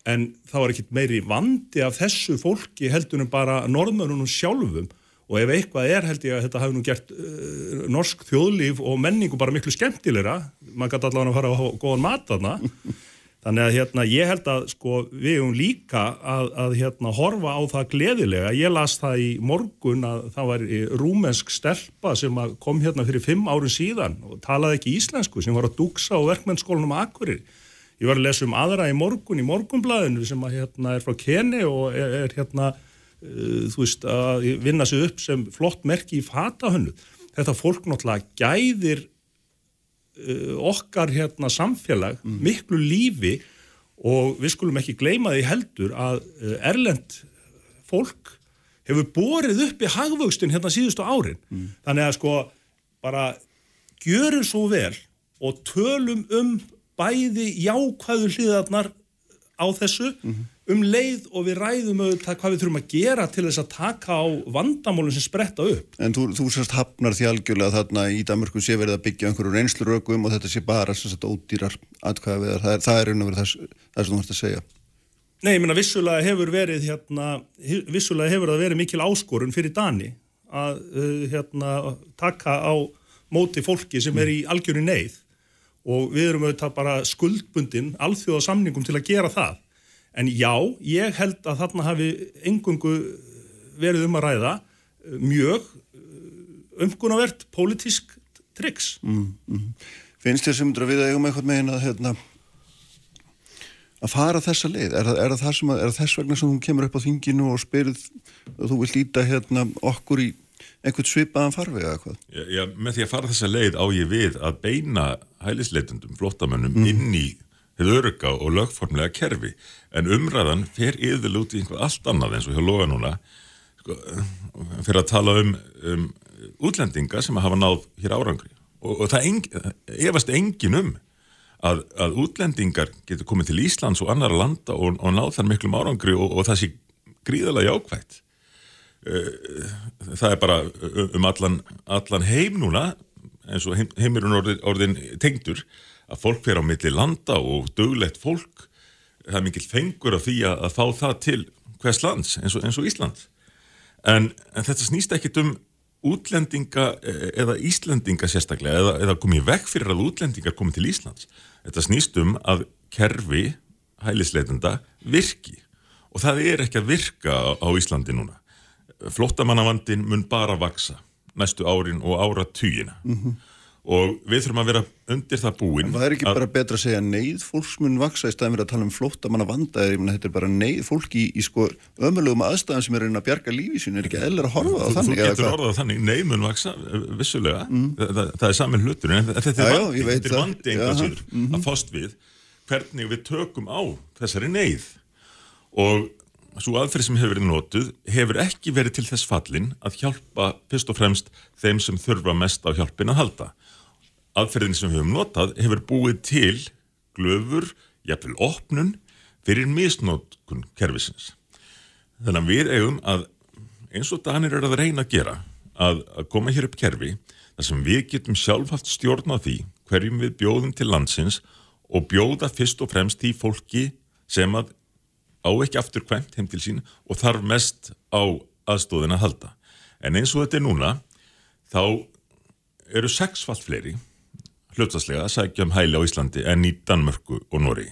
En það var ekkit meiri vandi af þessu fólki heldur en bara norðmörunum sjálfum og ef eitthvað er held ég að þetta hafi nú gert uh, norsk þjóðlíf og menningu bara miklu skemmtilegra, maður gæti allavega að fara að hafa góðan mat þarna. <laughs> Þannig að hérna ég held að sko við höfum líka að, að hérna horfa á það gleðilega, ég las það í morgun að það var rúmensk stelpa sem kom hérna fyrir fimm árun síðan og talaði ekki íslensku sem var að dúksa á verkmennskólanum Akkurir ég var að lesa um aðra í morgun í morgunblæðinu sem að hérna er frá Keni og er, er hérna þú veist, að vinna sig upp sem flott merki í fatahönnu. Þetta fólk náttúrulega gæðir uh, okkar hérna samfélag miklu lífi og við skulum ekki gleyma því heldur að uh, erlend fólk hefur borið upp í hagvöxtin hérna síðustu árin. Þannig að sko bara gjörum svo vel og tölum um bæði jákvæðu hliðarnar á þessu um leið og við ræðum auðvitað hvað við þurfum að gera til þess að taka á vandamálum sem spretta upp. En þú, þú sérst hafnar því algjörlega þarna í Danmörku sé verið að byggja einhverju reynslurökum og þetta sé bara sérst ódýrar atkvæða við það það er raun og verið þess, það sem þú ætti að segja. Nei, ég meina vissulega hefur verið hérna, vissulega hefur það verið mikil áskorun fyrir Dani að uh, hérna, taka á móti fólki sem er í algjöru neyð og við erum auðvitað bara skuldbundin alþjóða samningum til að gera það En já, ég held að þarna hafi engungu verið um að ræða mjög umgunavert pólitísk triks. Mm, mm. Finnst þér sem við eigum eitthvað megin að, hérna, að fara þessa leið? Er, er, það að, er það þess vegna sem þú kemur upp á þinginu og spyrð og þú vil líta hérna, okkur í einhvern svipaðan farvega eitthvað? Já, já, með því að fara þessa leið á ég við að beina hælisleitundum, flottamönnum mm. inn í hefur örga og lögformlega kerfi. En umræðan fer yfirlega út í einhvað allt annað eins og hjá loga núna. Sko, fyrir að tala um, um útlendinga sem hafa náð hér árangri. Og, og það eng, efast engin um að, að útlendingar getur komið til Íslands og annara landa og, og náð þar miklum árangri og, og það sé gríðalega jákvægt það er bara um allan, allan heim núna eins og heim, heimurinn orðin, orðin tengdur að fólk fer á milli landa og döglegt fólk það er mikill fengur af því að, að fá það til hvers lands eins og, eins og Ísland. En, en þetta snýst ekkit um útlendinga eh, eða Íslendinga sérstaklega eða, eða komið vekk fyrir að útlendingar komið til Íslands. Þetta snýst um að kerfi hælisleitenda virki. Og það er ekki að virka á Íslandi núna. Flottamannavandin mun bara vaksa næstu árin og ára tugina og við þurfum að vera undir það búin Það er ekki bara betra að segja neyð fólksmun vaksa í staðin fyrir að tala um flóttamanna vanda ég meina þetta er bara neyð fólk í, í sko ömulegum aðstæðan sem er að bjarga lífi sín er ekki eðlir að horfa á Þú, þannig þú getur hvað? orðað þannig, neymun vaksa, eh, vissulega, það, það, það er saman hlutur, en þetta er vandi, þetta er vandi mhm. að fást við hvernig við tökum á þessari neyð. Og svo aðferð sem hefur verið notuð hefur ekki verið til þess fallin að hjálpa fyrst og fremst þeim sem þurfa mest á hjálpin að halda. Aðferðin sem höfum notað hefur búið til glöfur, jafnvel opnun fyrir misnótkun kerfisins. Þannig að við eigum að eins og Danir er að reyna að gera að, að koma hér upp kerfi þar sem við getum sjálfhaft stjórn á því hverjum við bjóðum til landsins og bjóða fyrst og fremst því fólki sem að á ekki aftur kvæmt heim til sín og þarf mest á aðstóðin að halda. En eins og þetta er núna þá eru sexfalt fleiri hlutastlega að sækja um hæli á Íslandi en í Danmörku og Nóri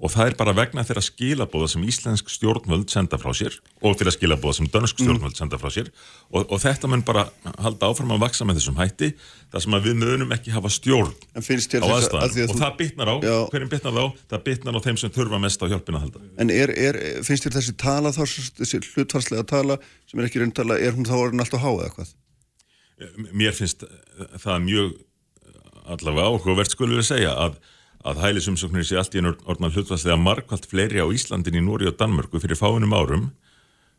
og það er bara vegna þeirra skilabóða sem íslensk stjórnvöld senda frá sér og þeirra skilabóða sem dönsk stjórnvöld senda frá sér. Og, og þetta mun bara halda áfram að vaksa með þessum hætti þar sem við munum ekki hafa stjórn á aðstæðan að og það bitnar á, Já. hverjum bitnar á? Það bitnar á þeim sem þurfa mest á hjálpina að halda. En er, er, finnst þér þessi tala þá, þessi hlutfarslega tala sem er ekki reynd tala, er hún þá orðin alltaf há eða hvað? mér finnst það mjög allavega áhugavert skulum við segja að, að hælisumsóknir sé allt í einu orðna hlutvarslega margkvælt fleiri á Íslandin í Núri og Danmörku fyrir fáinum árum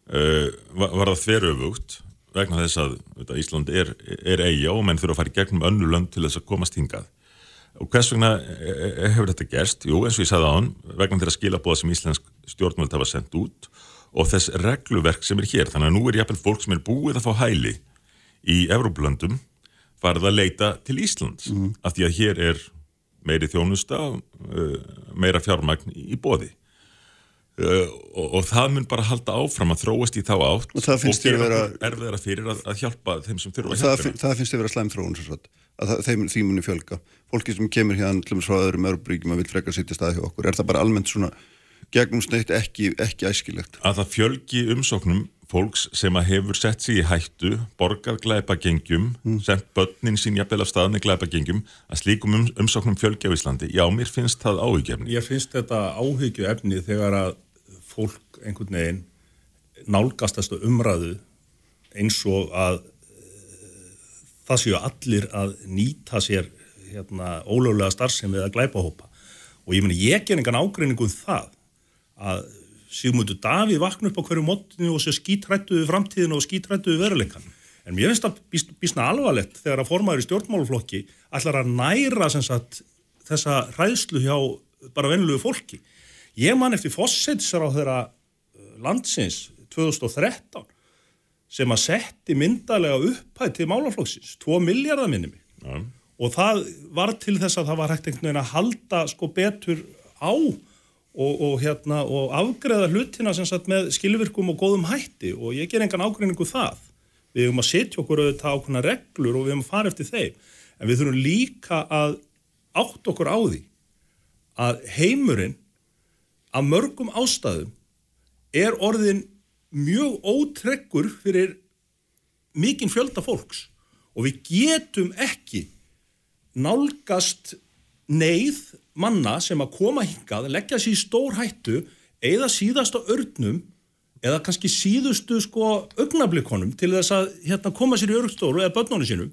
uh, var, það þveröfugt vegna þess að veit, Ísland er, er eiga og menn þurfa að fara í gegnum önnu lönd til þess að komast hingað og hvers vegna e- e- hefur þetta gerst? Jú, eins og ég sagði á hann, vegna þeirra skilabóða sem íslensk stjórnvöld hafa sendt út og þess regluverk sem er hér. Þannig að nú er jafnvel fólk sem er búið að fá hæli í Evróplöndum farið að leita til Íslands af því að hér er meiri þjónusta, uh, meira fjármagn í bóði. Uh, og, og það mun bara halda áfram að þróast í þá átt Og það finnst þér erfiðara fyrir að, að hjálpa þeim sem þurfa að það, hjálpa fin- það finnst þér vera slæm þróun svo að það, þeim, því muni fjölga. Fólki sem kemur hérna til dæmis frá öðrum Európaríkjum að vil frekar sitja stað hjá okkur, er það bara almennt svona gegnum sneitt ekki, ekki æskilegt? að það fjölgi umsóknum fólks sem að hefur sett sig í hættu, borgað glæpagengjum, sendt börnin sín jafnvel af stað með glæpagengjum, að slíkum um, umsóknum fjölgi á Íslandi. Já, mér finnst það áhugjefni. Ég finnst þetta áhyggju efni þegar að fólk einhvern veginn nálgast þessu umræðu eins og að eh, það séu allir að nýta sér hérna, ólöglega starfsemi eða glæpahópa og ég meni ég ger engan ágreiningu um það að Sigmundur Davíð vakna upp á hverju mótinu og sé skítrættu við framtíðinu og skítrættu við veruleikan. En mér finnst það bís- býsna alvarlegt þegar að formaður í stjórnmáluflokki ætlar að næra sagt, þessa hræðslu hjá bara venlugu fólki. Ég man eftir fósetsar á þeirra landsins 2013 sem að setti myndalega upphæð til málaflokksins, 2 miljardar minni mig. Já. Og það var til þess að það var hægt einhvern veginn að halda sko betur á og, og, hérna, og afgreða hlutina sagt með skilvirkum og góðum hætti og ég ger engan ágreiningu það. Við höfum að setja okkur auðvitað ákveðna reglur og við höfum að fara eftir þeim. En við þurfum líka að átt okkur á því að heimurinn af mörgum ástæðum er orðin mjög ótreggur fyrir mikinn fjölda fólks og við getum ekki nálgast neyð manna sem að koma hingað, leggja sér í stór hættu eða síðast á örnum eða kannski síðustu sko augnablikonum til þess að hérna, koma sér í örgstóru eða börnunum sínum.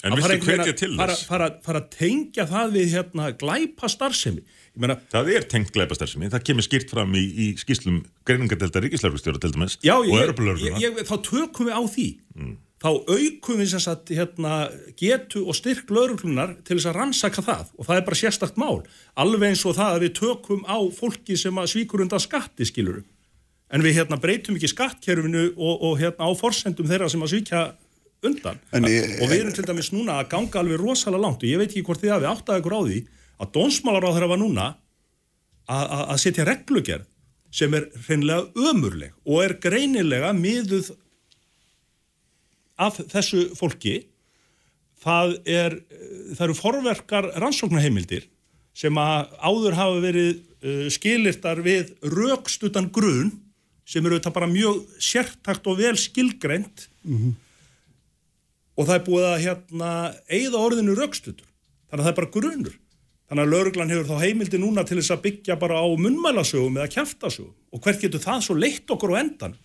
En Að fara að- fara, fara, fara að tengja það við hérna, glæpa starfsemi meina, Það er tengt glæpastarsmi, það kemur skýrt fram í, í skýslum greiningadelta ríkislörgustjóra til dæmis já, ég, ég, ég, þá tökum við á því þá aukum við sem sagt, hérna, getu og styrk lauruglunar til þess að rannsaka það. Og það er bara sérstakt mál. Alveg eins og það að við tökum á fólki sem að svíkur undan skatti skiluru en við hérna breytum ekki skattkerfinu og, og hérna á forsendum þeirra sem að svíkja undan. Ég- og við erum til dæmis núna að ganga alveg rosalega langt. Og ég veit ekki hvort þið hafi áttað ykkur á því að dónsmálar á þeirra var núna að- að að setja reglugerð sem er hreinlega ömurleg og er greinilega miðuð af þessu fólki það, er, eh, það eru forverkar rannsóknarheimildir sem að áður hafa verið uh, skilirtar við rökstutan grun sem eru þetta bara mjög sértakt og vel skilgreint. Og það er búið að hérna eigða orðinu rökstutur þannig að það er bara grunur. Þannig að lauruglan hefur þá heimildi núna til þess að byggja bara á munnmælasögum eða kjaftasögum. Og hvert getur það svo leitt okkur á endan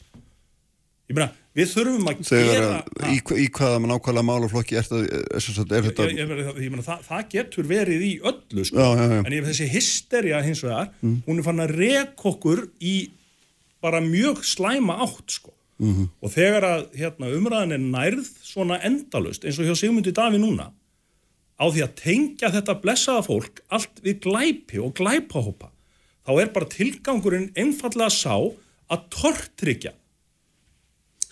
ég meina, við þurfum að Þegar gera að, í, í hvaða nákvæmlega málaflokki er, það, er, er, þetta ég, ég, ég meina, það, það getur verið í öllu sko. Já, já, já. en ég þessi hysteria hins vegar hún er fann að rek okkur í bara mjög slæma átt sko. Mhm. og þegar að hérna, umræðan er nærð svona endalust eins og hjá Sigmundi Daví núna á því að tengja þetta blessaða fólk allt við glæpi og glæpahópa þá er bara tilgangurinn einfallega sá að tortryggja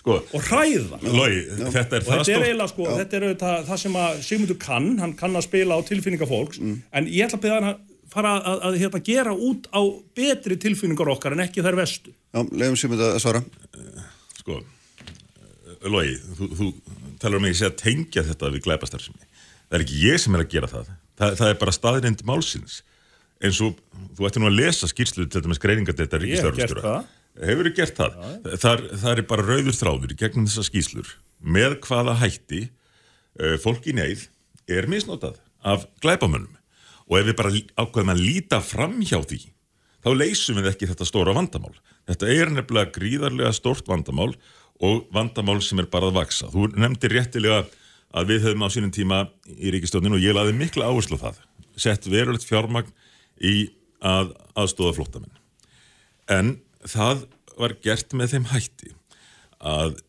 Sko, og hræða Logi, þetta er það þetta er stórt sko, þetta er auðvitað það sem að Sigmundur kann, hann kann að spila á tilfinningar fólks, en ég ætla að beða hann að fara að, að, hérna, gera út á betri tilfinningar okkar en ekki þær vestu. Já, leiðum þetta að svara Sko, Logi, þú, þú talar um að ég sé að tengja þetta við glæpastarfsemi. Það er ekki ég sem er að gera það. Það, það er bara staðrind málsins. eins og þú ætti nú að lesa skýrslu til dæmis greiningadetta Ég hef gert það. Hefur þú gert það? Þar, það er bara rauður þráður gegnum þessar skýslur með hvaða hætti uh, fólk í neyð er misnotað af glæpamönnum og ef við bara ákveðum að líta fram hjá því þá leysum við ekki þetta stóra vandamál. Þetta er nefnilega gríðarlega stórt vandamál og vandamál sem er bara að vaksa. Þú nefndir réttilega að við höfum á sínum tíma í ríkistjónin og ég laði mikla áherslu á það. Sett verulegt fjármagn í að aðstóða flóttamenn. En það var gert með þeim hætti að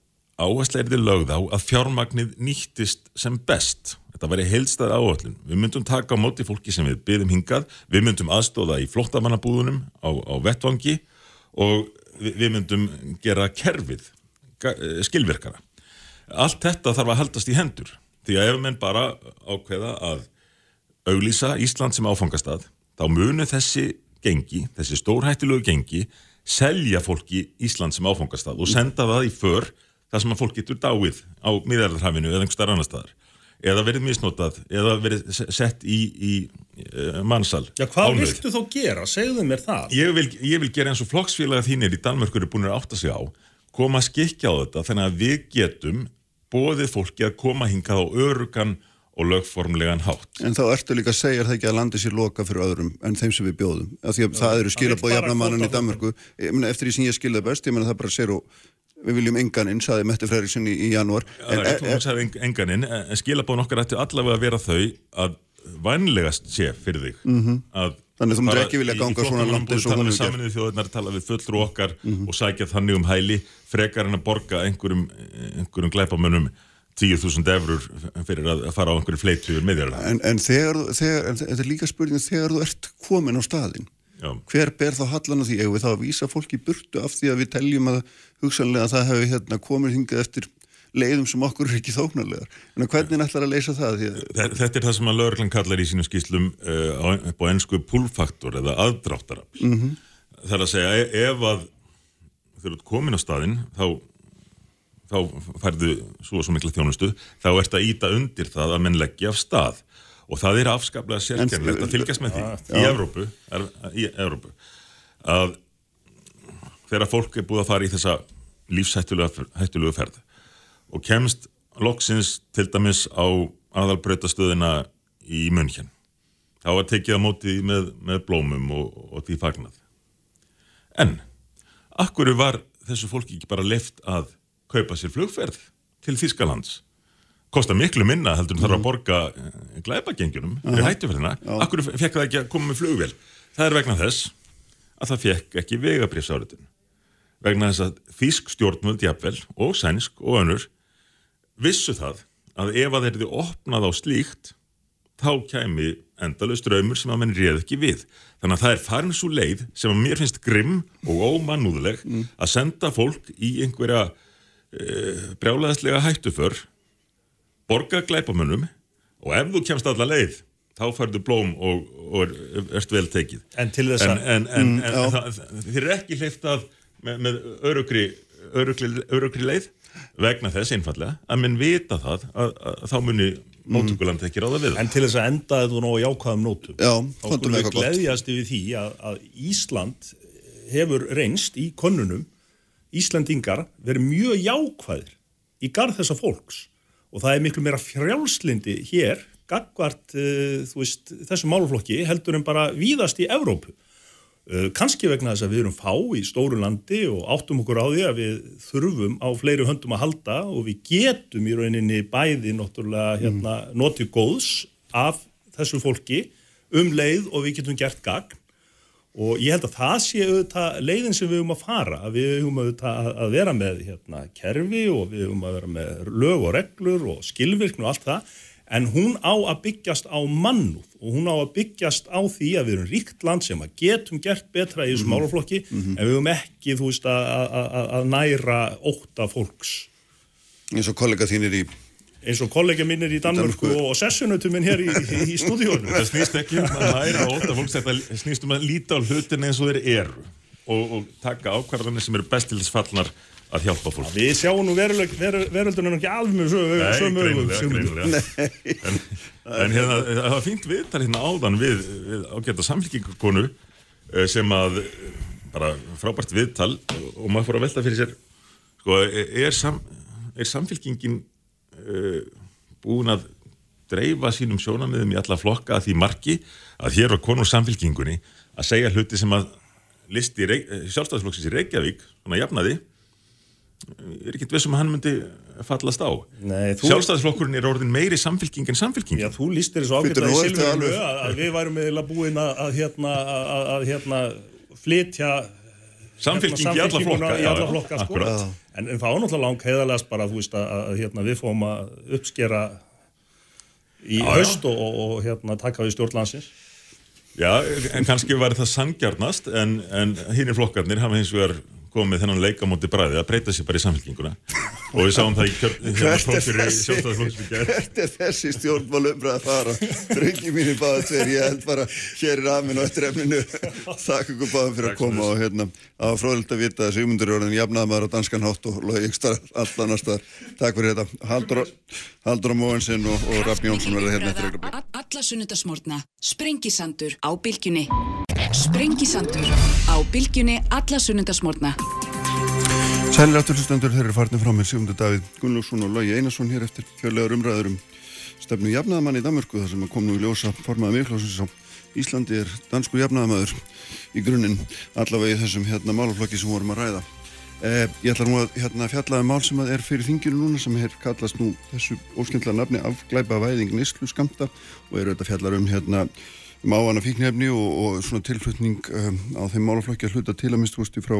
áhersla er þið lögð á að fjármagnið nýttist sem best. Þetta væri heilstæð áhaldun. Við myndum taka á móti fólki sem við byggðum hingað, við myndum aðstóða í flottamannabúðunum á, á vettvangi og við, við myndum gera kerfið eh, skilvirkara. Allt þetta þarf að haldast í hendur því að ef menn bara ákveða að auglýsa Ísland sem áfangastað þá munu þessi gengi, þessi stórhættilegu gengi selja fólki Ísland sem áfangastað og senda það í för þar sem að fólk getur dáið á miðarðarhafinu eða einhver starf annar staðar eða verið misnotað eða verið se- sett í, í uh, mannsal Já, hvað ánauð. viltu þó gera? Segðu mér það. Ég vil, ég vil gera eins og flokksfélaga þínir í Danmörkur eru búin að átta sig á koma að skikja á þetta þannig að við getum bóðið fólki að koma hingað á örugan og lögformlegan hátt En þá ertu líka að segja það ekki að landi sér loka fyrir öðrum en þeim sem við bjóðum. Af því að það eru skilabóð jafnamannan í. Ég meina, eftir því sem ég skilða best, ég meina það bara sér og við viljum enganinn, saði Mette Freyriksson í, í janúar. Það er ekki hún sagði eng- enganinn, en skilabóðin okkar ætti allavega að vera þau að vænlegast sé fyrir þig Mhm. að Þannig þú myndir ekki vilja ganga í svona langt eins og tala hún við hefur gert. saminuðu þjóðirnar, tala við fulltrú okkar og sækja þannig um hæli frekar en að borga einhverjum, einhverjum glæpamönnum 10.000 eurur fyrir að fara á einhverju fleitu yfir miðjarlega En, en þegar, þegar, en þetta er líka spurning þegar þú ert komin á staðinn. Já. Hver ber þá hallan á því? Ef við þá að vísa fólki burtu af því að við teljum að hugsanlega það hefur hérna, komið hingað eftir leiðum sem okkur er ekki þóknarlegar. En hvernig ætlar að leysa það? Því að, Þe- Þetta er það sem að lögreglan kallar í sínum skýslum uh, á, upp á ennsku pull-faktor eða aðdráttarafl. Mhm. Það er að segja, e- ef að þú ert komin á staðinn, þá, þá færðu svo og svo mikla þjónustu, þá ert að íta undir það að menn leggja af stað. Og það er afskaplega sérkennilegt að fylgjast með því í Evrópu, er, í Evrópu að þegar fólk er búið að fara í þessa lífshættulegu ferð og kemst loksins til dæmis á aðalbrautastöðina í München. Þá var tekið á móti því með, með blómum og, og því fagnað. En, akkur var þessu fólki ekki bara leift að kaupa sér flugferð til Þískalands? Kosta miklu minna heldur en þarf að borga eh, glæpagengjunum fyrir hættuferðina. Akkur fekk það ekki að koma með flugvél? Það er vegna þess að það fekk ekki vegabrifsáritun. Vegna þess að þýsk stjórnvöld jafnvel og sænsk og önnur vissu það að ef að þeir eru opnað á slíkt þá kæmi endalus draumur sem að menn réð ekki við. Þannig að það er farin svo leið sem að mér finnst grimm og ómannúðleg að senda fólk í einhverja uh, brjálæðislega hættuför borga glæpamönnum og ef þú kemst alla leið þá færðu blóm og, og er, erst vel tekið. En til þess að- en, en, Mm, en það, þið er ekki hleyft af með, með örugri, örugri, örugri leið vegna þess einfallega að menn vita það að, að, að þá muni móttökuland ekki ráða við það. En til þess að enda þetta nú á jákvæðum nótum Já, þá með við gleðjast yfir því að, að Ísland hefur reynst í konunum Íslandingar verið mjög jákvæðir í garð þessa fólks. Og það er miklu meira frjálslindi hér gagvart uh, veist, þessum máluflokki heldur en bara víðast í Evrópu. Uh, kannski vegna þess að við erum fá í stóru landi og áttum okkur á því að við þurfum á fleiri höndum að halda og við getum í rauninni bæði náttúrulega hérna, notið góðs af þessu fólki um leið og við getum gert gagn og ég held að það sé auðvitað leiðin sem við höfum að fara við höfum auðvitað að, vera með hérna, kerfi og við höfum að vera með lög og reglur og skilvirkni og allt það. En hún á að byggjast á mannúð og hún á að byggjast á því að við erum ríkt land sem að getum gert betra í þessum Mhm. málaflokki en við höfum ekki þú veist að næra óta fólks. Eins og kollega þínir í eins og kollega mínir í Danmörku og sessunutum minn hér í, í, í stúdíónu Það snýst ekki um að næra óta fólks, þetta snýst um að líta á hlutin eins og þeir eru og, og taka ákvarðanir sem eru best til þess fallnar að hjálpa fólk. Við sjáum nú veröldunum ekki alveg með sömu, greinilega. En, en hérna, það var fínt viðtal hérna áðan við, við ágæta samfélkingakonu eh, sem að eh, bara frábært viðtal og maður fór að velta fyrir sér sko, er, sam, er samfélkingin búin að dreifa sínum sjónamiðum í alla flokka að því marki að hér var konur samfélkingunni að segja hluti sem að listi sjálfstæðsflokksins í Reykjavík svona jafnaði er ekkert vissum að hann myndi fallast á. Nei, þú- Sjálfstæðisflokkurinn er orðin meiri samfélking en samfélking Já, þú lístir þessu ertu silfurinu alveg- að, að við værum eða búin að, að, hérna, að, að hérna, flytja Samfylking í alla samfylkinguna flokka, í já, alla já, flokka sko. akkúrat. en, það var náttúrulega langt heiðarlegast bara að, að hérna, við fóum að uppskera í Já, já. haust og, og, hérna, taka við stjórnlandsins Já, en kannski var það sangjarnast en, en hinnir flokkarnir hafa hins vegar komið með þennan leik á móti bræði að breyta sér bara í samfélkinguna og við sáum það í kjör, hérna Hvert er þessi, sjálfstæðisflokksins í gær. hvert er þessi stjórnmál umræð að fara? Drengi mínir báða tveir, ég held bara hér er aðminn og eftir efninu. Takk ykkur báðum fyrir að koma og hérna á fróðilegt að vita að Sigmundur er orðin jafnaðamaður á danskan hátt og loði ykkur starf allt annar staðar. Takk fyrir þetta. Haldur, Haldur Móhansson og, og Rafn Jónsson verða hérna eftir Sprengisandur á bylgjunni Alla sunnudasmórna Sælir afturlustendur, þeir eru farnir frá mér Sigmundur Davíð Gunnlaugsson og Lógi Einarsson hér eftir fjörlegar umræður um stefnu jafnaðamann í Danmörku þar sem að kom nú í ljósa formaða miklásins á Íslandi er dansku jafnaðamaður í grunninn allavega í þessum hérna málaflokki sem vorum að ræða. Eh, ég ætla nú að hérna, fjalla um mál sem er fyrir þinginu núna sem er kallast nú þessu óskindla nafni afglæpa væðing neyslu skamta og eru þetta fjallar um hérna um áana fíknefni og, og svona tilflutning um, á þeim málaflokki að hluta til að minnst frá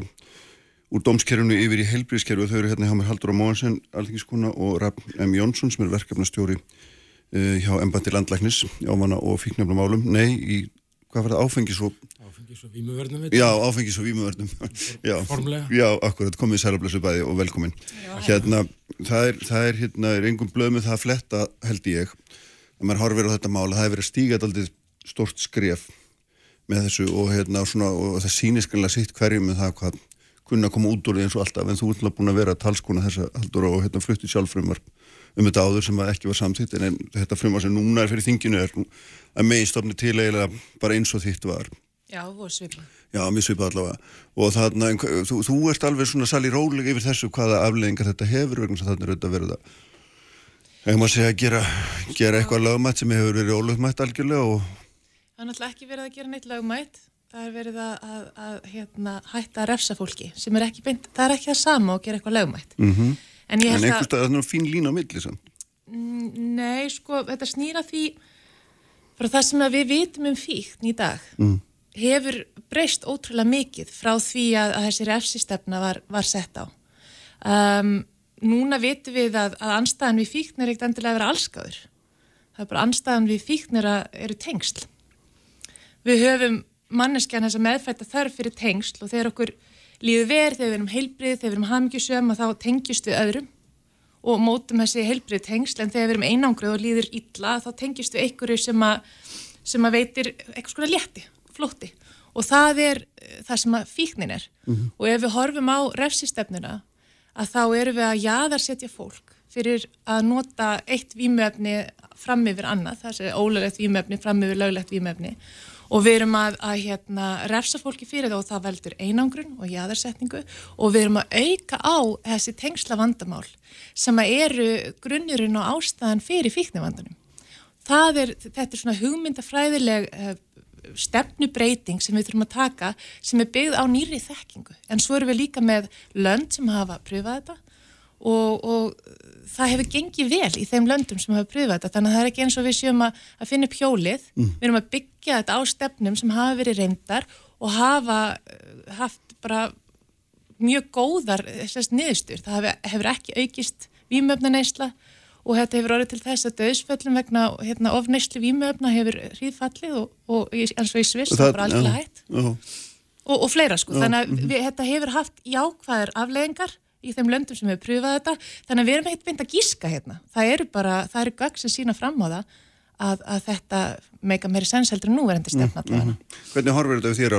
úr dómskerfunu yfir í heilbríðskerfi og þau eru hérna hjá mér Haldur á Móhansen, alþingiskona og Rafn M. Jónsson sem er verkefnastjóri uh, hjá Embati Landlæknis ávana og fíknefnumálum, nei, í hvað var það, áfengis og Áfengis og vímuvörnum já, áfengis og vímuvörnum. <laughs> Já, Formlega. já, akkurat, komið í sælablessu bæði og velkomin. Hérna, það er, það er hérna, er engum blöð með það að fletta held ég, að maður horfir á þetta mál að það er verið að stíga aldrei stort skref með þessu og hérna svona, og það sýnir skanlega sitt hverjum með það hvað kunna að koma út úr því eins og alltaf en þú ert alveg búin að vera talskona þessa haldur og hérna flutti sjálfrumvar um þetta áður sem ekki var samþýtt en þetta frumvar sem núna er fyrir þinginu er að meginstofni til eiginlega bara eins og þitt var Já, er svipað. Já, mér svipað allavega og þarna, þú, þú ert alveg svona sali róleg yfir þessu hvaða afleðingar þetta hefur vegna að þarna er auðvitað verið að Þegar maður segja að gera, gera eitthvað lögmætt sem hefur verið ólögmætt algjörlega og Það er náttúrulega ekki verið að gera neitt lagmætt. Það er verið að, að, að hérna, hætta að refsa fólki sem er ekki beint, það er ekki það sama að gera eitthvað lagmætt. mm -hmm. En En einhvers að, stað, það er fín lína á milli samt. Mm, nei, sko, þetta snýra því frá það sem við vitum um fíkn í dag Mm. hefur breyst ótrúlega mikið frá því að, að þessi refsistefna var, var sett á. Um, núna vitum við að, að anstæðan við fíkn er ekkert endilega að vera allskáður. Það er bara anstæðan við fíkn er eru tengsl. Við höfum manneskjan þess að meðfætta þörf fyrir tengsl og þegar okkur líður verð, þegar við erum heilbrið, þegar við erum hamingjusum og þá tengjust við öðrum og mótum þessi heilbrið tengsl. En þegar við erum einangruð og líður illa þá tengist við einhverju sem að, sem að veitir eitthvað svona létti, flótti. Og það er eh, það sem að fíknin er. Mhm. og ef við horfum á refsistefnuna að þá erum við að jaðarsetja fólk fyrir að nota eitt vímöfni fram yfir annað, það sé ólöglegt vímöfni fram yfir löglegt vímöfni og við erum að, að hérna, refsa fólki fyrir það og það veldur einangrun og jaðarsetningu. Og við erum að auka á þessi tengsla vandamál sem eru grunnurinn og ástæðan fyrir fíknivandunum. Er, þetta er svona hugmyndafræðileg uh, stefnubreiting sem við þurfum að taka sem er byggð á nýri þekkingu. En svo erum við líka með lönd sem hafa pröfað þetta og, og það hefur gengið vel í þeim löndum sem hafa pröfað þetta. Þannig að það er ekki eins og við séum að, að finna upp hjólið. Mm. við erum að byggja þetta á stefnum sem hafa verið reyndar og hafa uh, haft bara mjög góðar þessast niðurstur það hefur, ekki aukist vímöfnaneysla og þetta hefur orðið til þess að döðsföllum vegna hérna, ofneyslu vímöfna hefur hríðfallið og, og eins og í Sviss það bara algjörlega hægt og, og fleira sko, Já, þannig að mhm. við, þetta hefur haft jákvæðar afleðingar í þeim löndum sem hefur pröfað þetta, þannig að við erum ekkert beint að gíska hérna, það eru bara, það eru gögg sem sína fram á það að, að þetta meika meiri sens heldur en núverandi stefna mm, Mhm. Hvernig horfir þetta við þér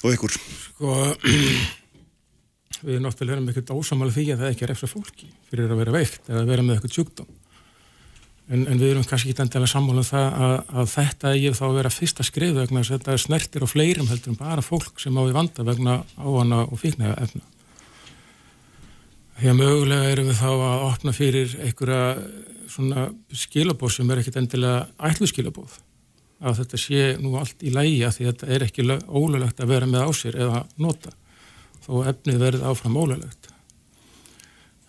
og ykkur? Sko, <clears throat> við erum náttúrulega erum ekkert ósamála því að það er ekki að refsa fólki fyrir að vera veikt eða vera með eitthvað sjúkdóm. En, en við erum kannski ekki endilega sammála um það að, að þetta eigi þá að vera fyrsta skrif vegna þess að þetta snertir á fleirum heldur en bara fólk sem á í vanda vegna áhana og fíknæga efna. Að mögulega erum við þá að opna fyrir einhverja svona skilabóð sem er ekkert endilega ætlu skilabóð að þetta sé nú allt í lægi að því að þetta er ekki ólulegt að vera með á sér eða nota þó efnið verði áfram ólulegt.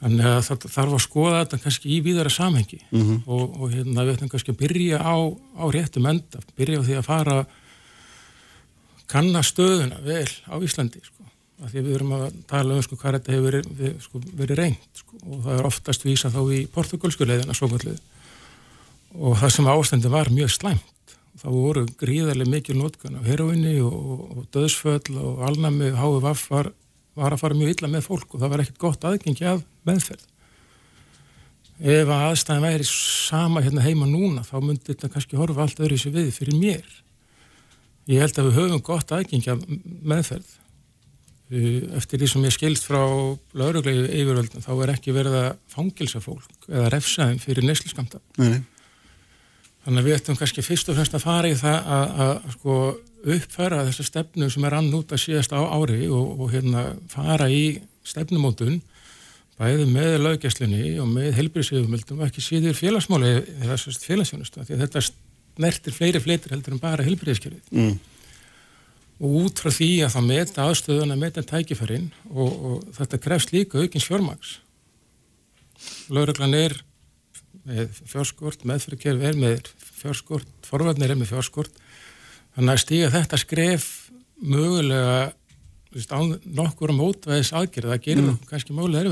Þannig að það þarf að skoða þetta kannski í víðara samhengi Mhm. og, og hérna við ætlum kannski að byrja á, á réttum enda, byrja á því að fara kanna stöðuna vel á Íslandi sko. Af því að við erum að tala um sko, hvað þetta hefur verið, sko, verið reynd sko, og það er oftast vísa þá í portugalsku leiðina svokvöldið og það sem ástandi var mjög slæmt. Þá voru gríðarlega mikil notkan af heroinni og, og, döðsföll og alnami HVF var, var að fara mjög illa með fólk og það var ekkert gott aðgengi af meðferð. Ef að aðstæðin væri sama hérna heima núna þá myndi þetta kannski horfa allt öðru sér við fyrir mér. Ég held að við höfum gott aðgengi af meðferð eftir því sem ég skilst frá lauruglegu yfirvöldum þá er ekki verið að fangilsa fólk eða refsa þeim fyrir neysliskamta. Þannig að við ættum kannski fyrst og fremst að fara í það að, að sko, uppfæra þessa stefnu sem er ann út að síðast á ári og, og hérna, fara í stefnumótun bæði með löggjastlunni og með helbriðsjöfumöldum og ekki síður félagsmáli eða félagsjónustu því að þetta snertir fleiri fleitir heldur en bara helbriðskjörið. Mm. Og út frá því að það meta aðstöðun að meta tækifærin og, og þetta krefst líka aukins fjármags. Lögreglan er með fjárskort, meðfyrirkerfi er með fjárskort, forvarnir er með fjárskort. Þannig að stíga þetta skref mögulega veist, á nokkur mótvæðis aðgerð, það gerir Mm. kannski mögulega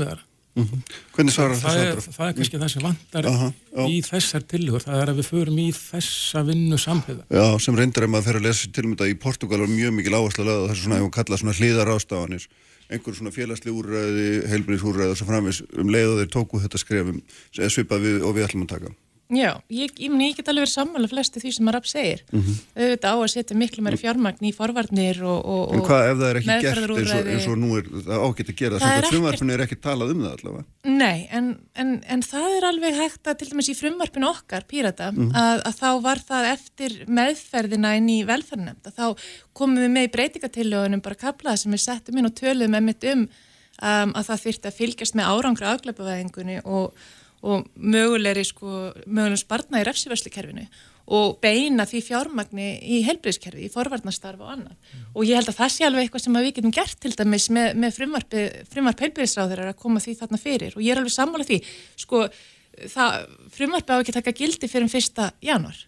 erfiðara. Mhm. Hvernig svarar það? það Er, það er kannski það sem vantar Aha, já. í þessar tillögur, það er að við förum í þessa vinnu samhliða. Já, sem reyndar ef maður fer að lesa til þetta í Portugal var mjög mikil áherslu að lögða þessu svona, ef maður kalla svona hliðar ástafanir einhver svona félagsli úrræði, heilbriðsúrræði og svo framvis um leið og þeir tóku þetta skrefum svipað við og við ætlum að taka Já, ég, ég, ég get alveg verið sammála flestu því sem að Rapp segir. Mhm. Auðvitað á að setja miklu meiri fjármagn í forvarnir og, og, En hvað ef það er ekki gert eins og, eins og nú er það ágætt að gera Það er frumvarpinu er ekki talað um það allavega Nei, en, en, en það er alveg hægt að til dæmis í frumvarpinu okkar, Pírata, Mhm. að, að þá var það eftir meðferðina inn í velferðinemnda. Þá komum við með í breytingatillögunum bara kaplaða sem við settum inn og töluðum um, um að það þyrfti að fylgjast með árangra og, mögulegri sko, mögulegum spartna í refsiverslukerfinu og beina því fjármagni í helbriðskerfi, í forvarnastarf og annað. Og ég held að það sé alveg eitthvað sem við getum gert til dæmis með, með frumvarpi, frumvarp heilbriðsráður að koma því þarna fyrir og ég er alveg sammála því, sko, það, frumvarpi á ekki taka gildi fyrir um fyrsta januar.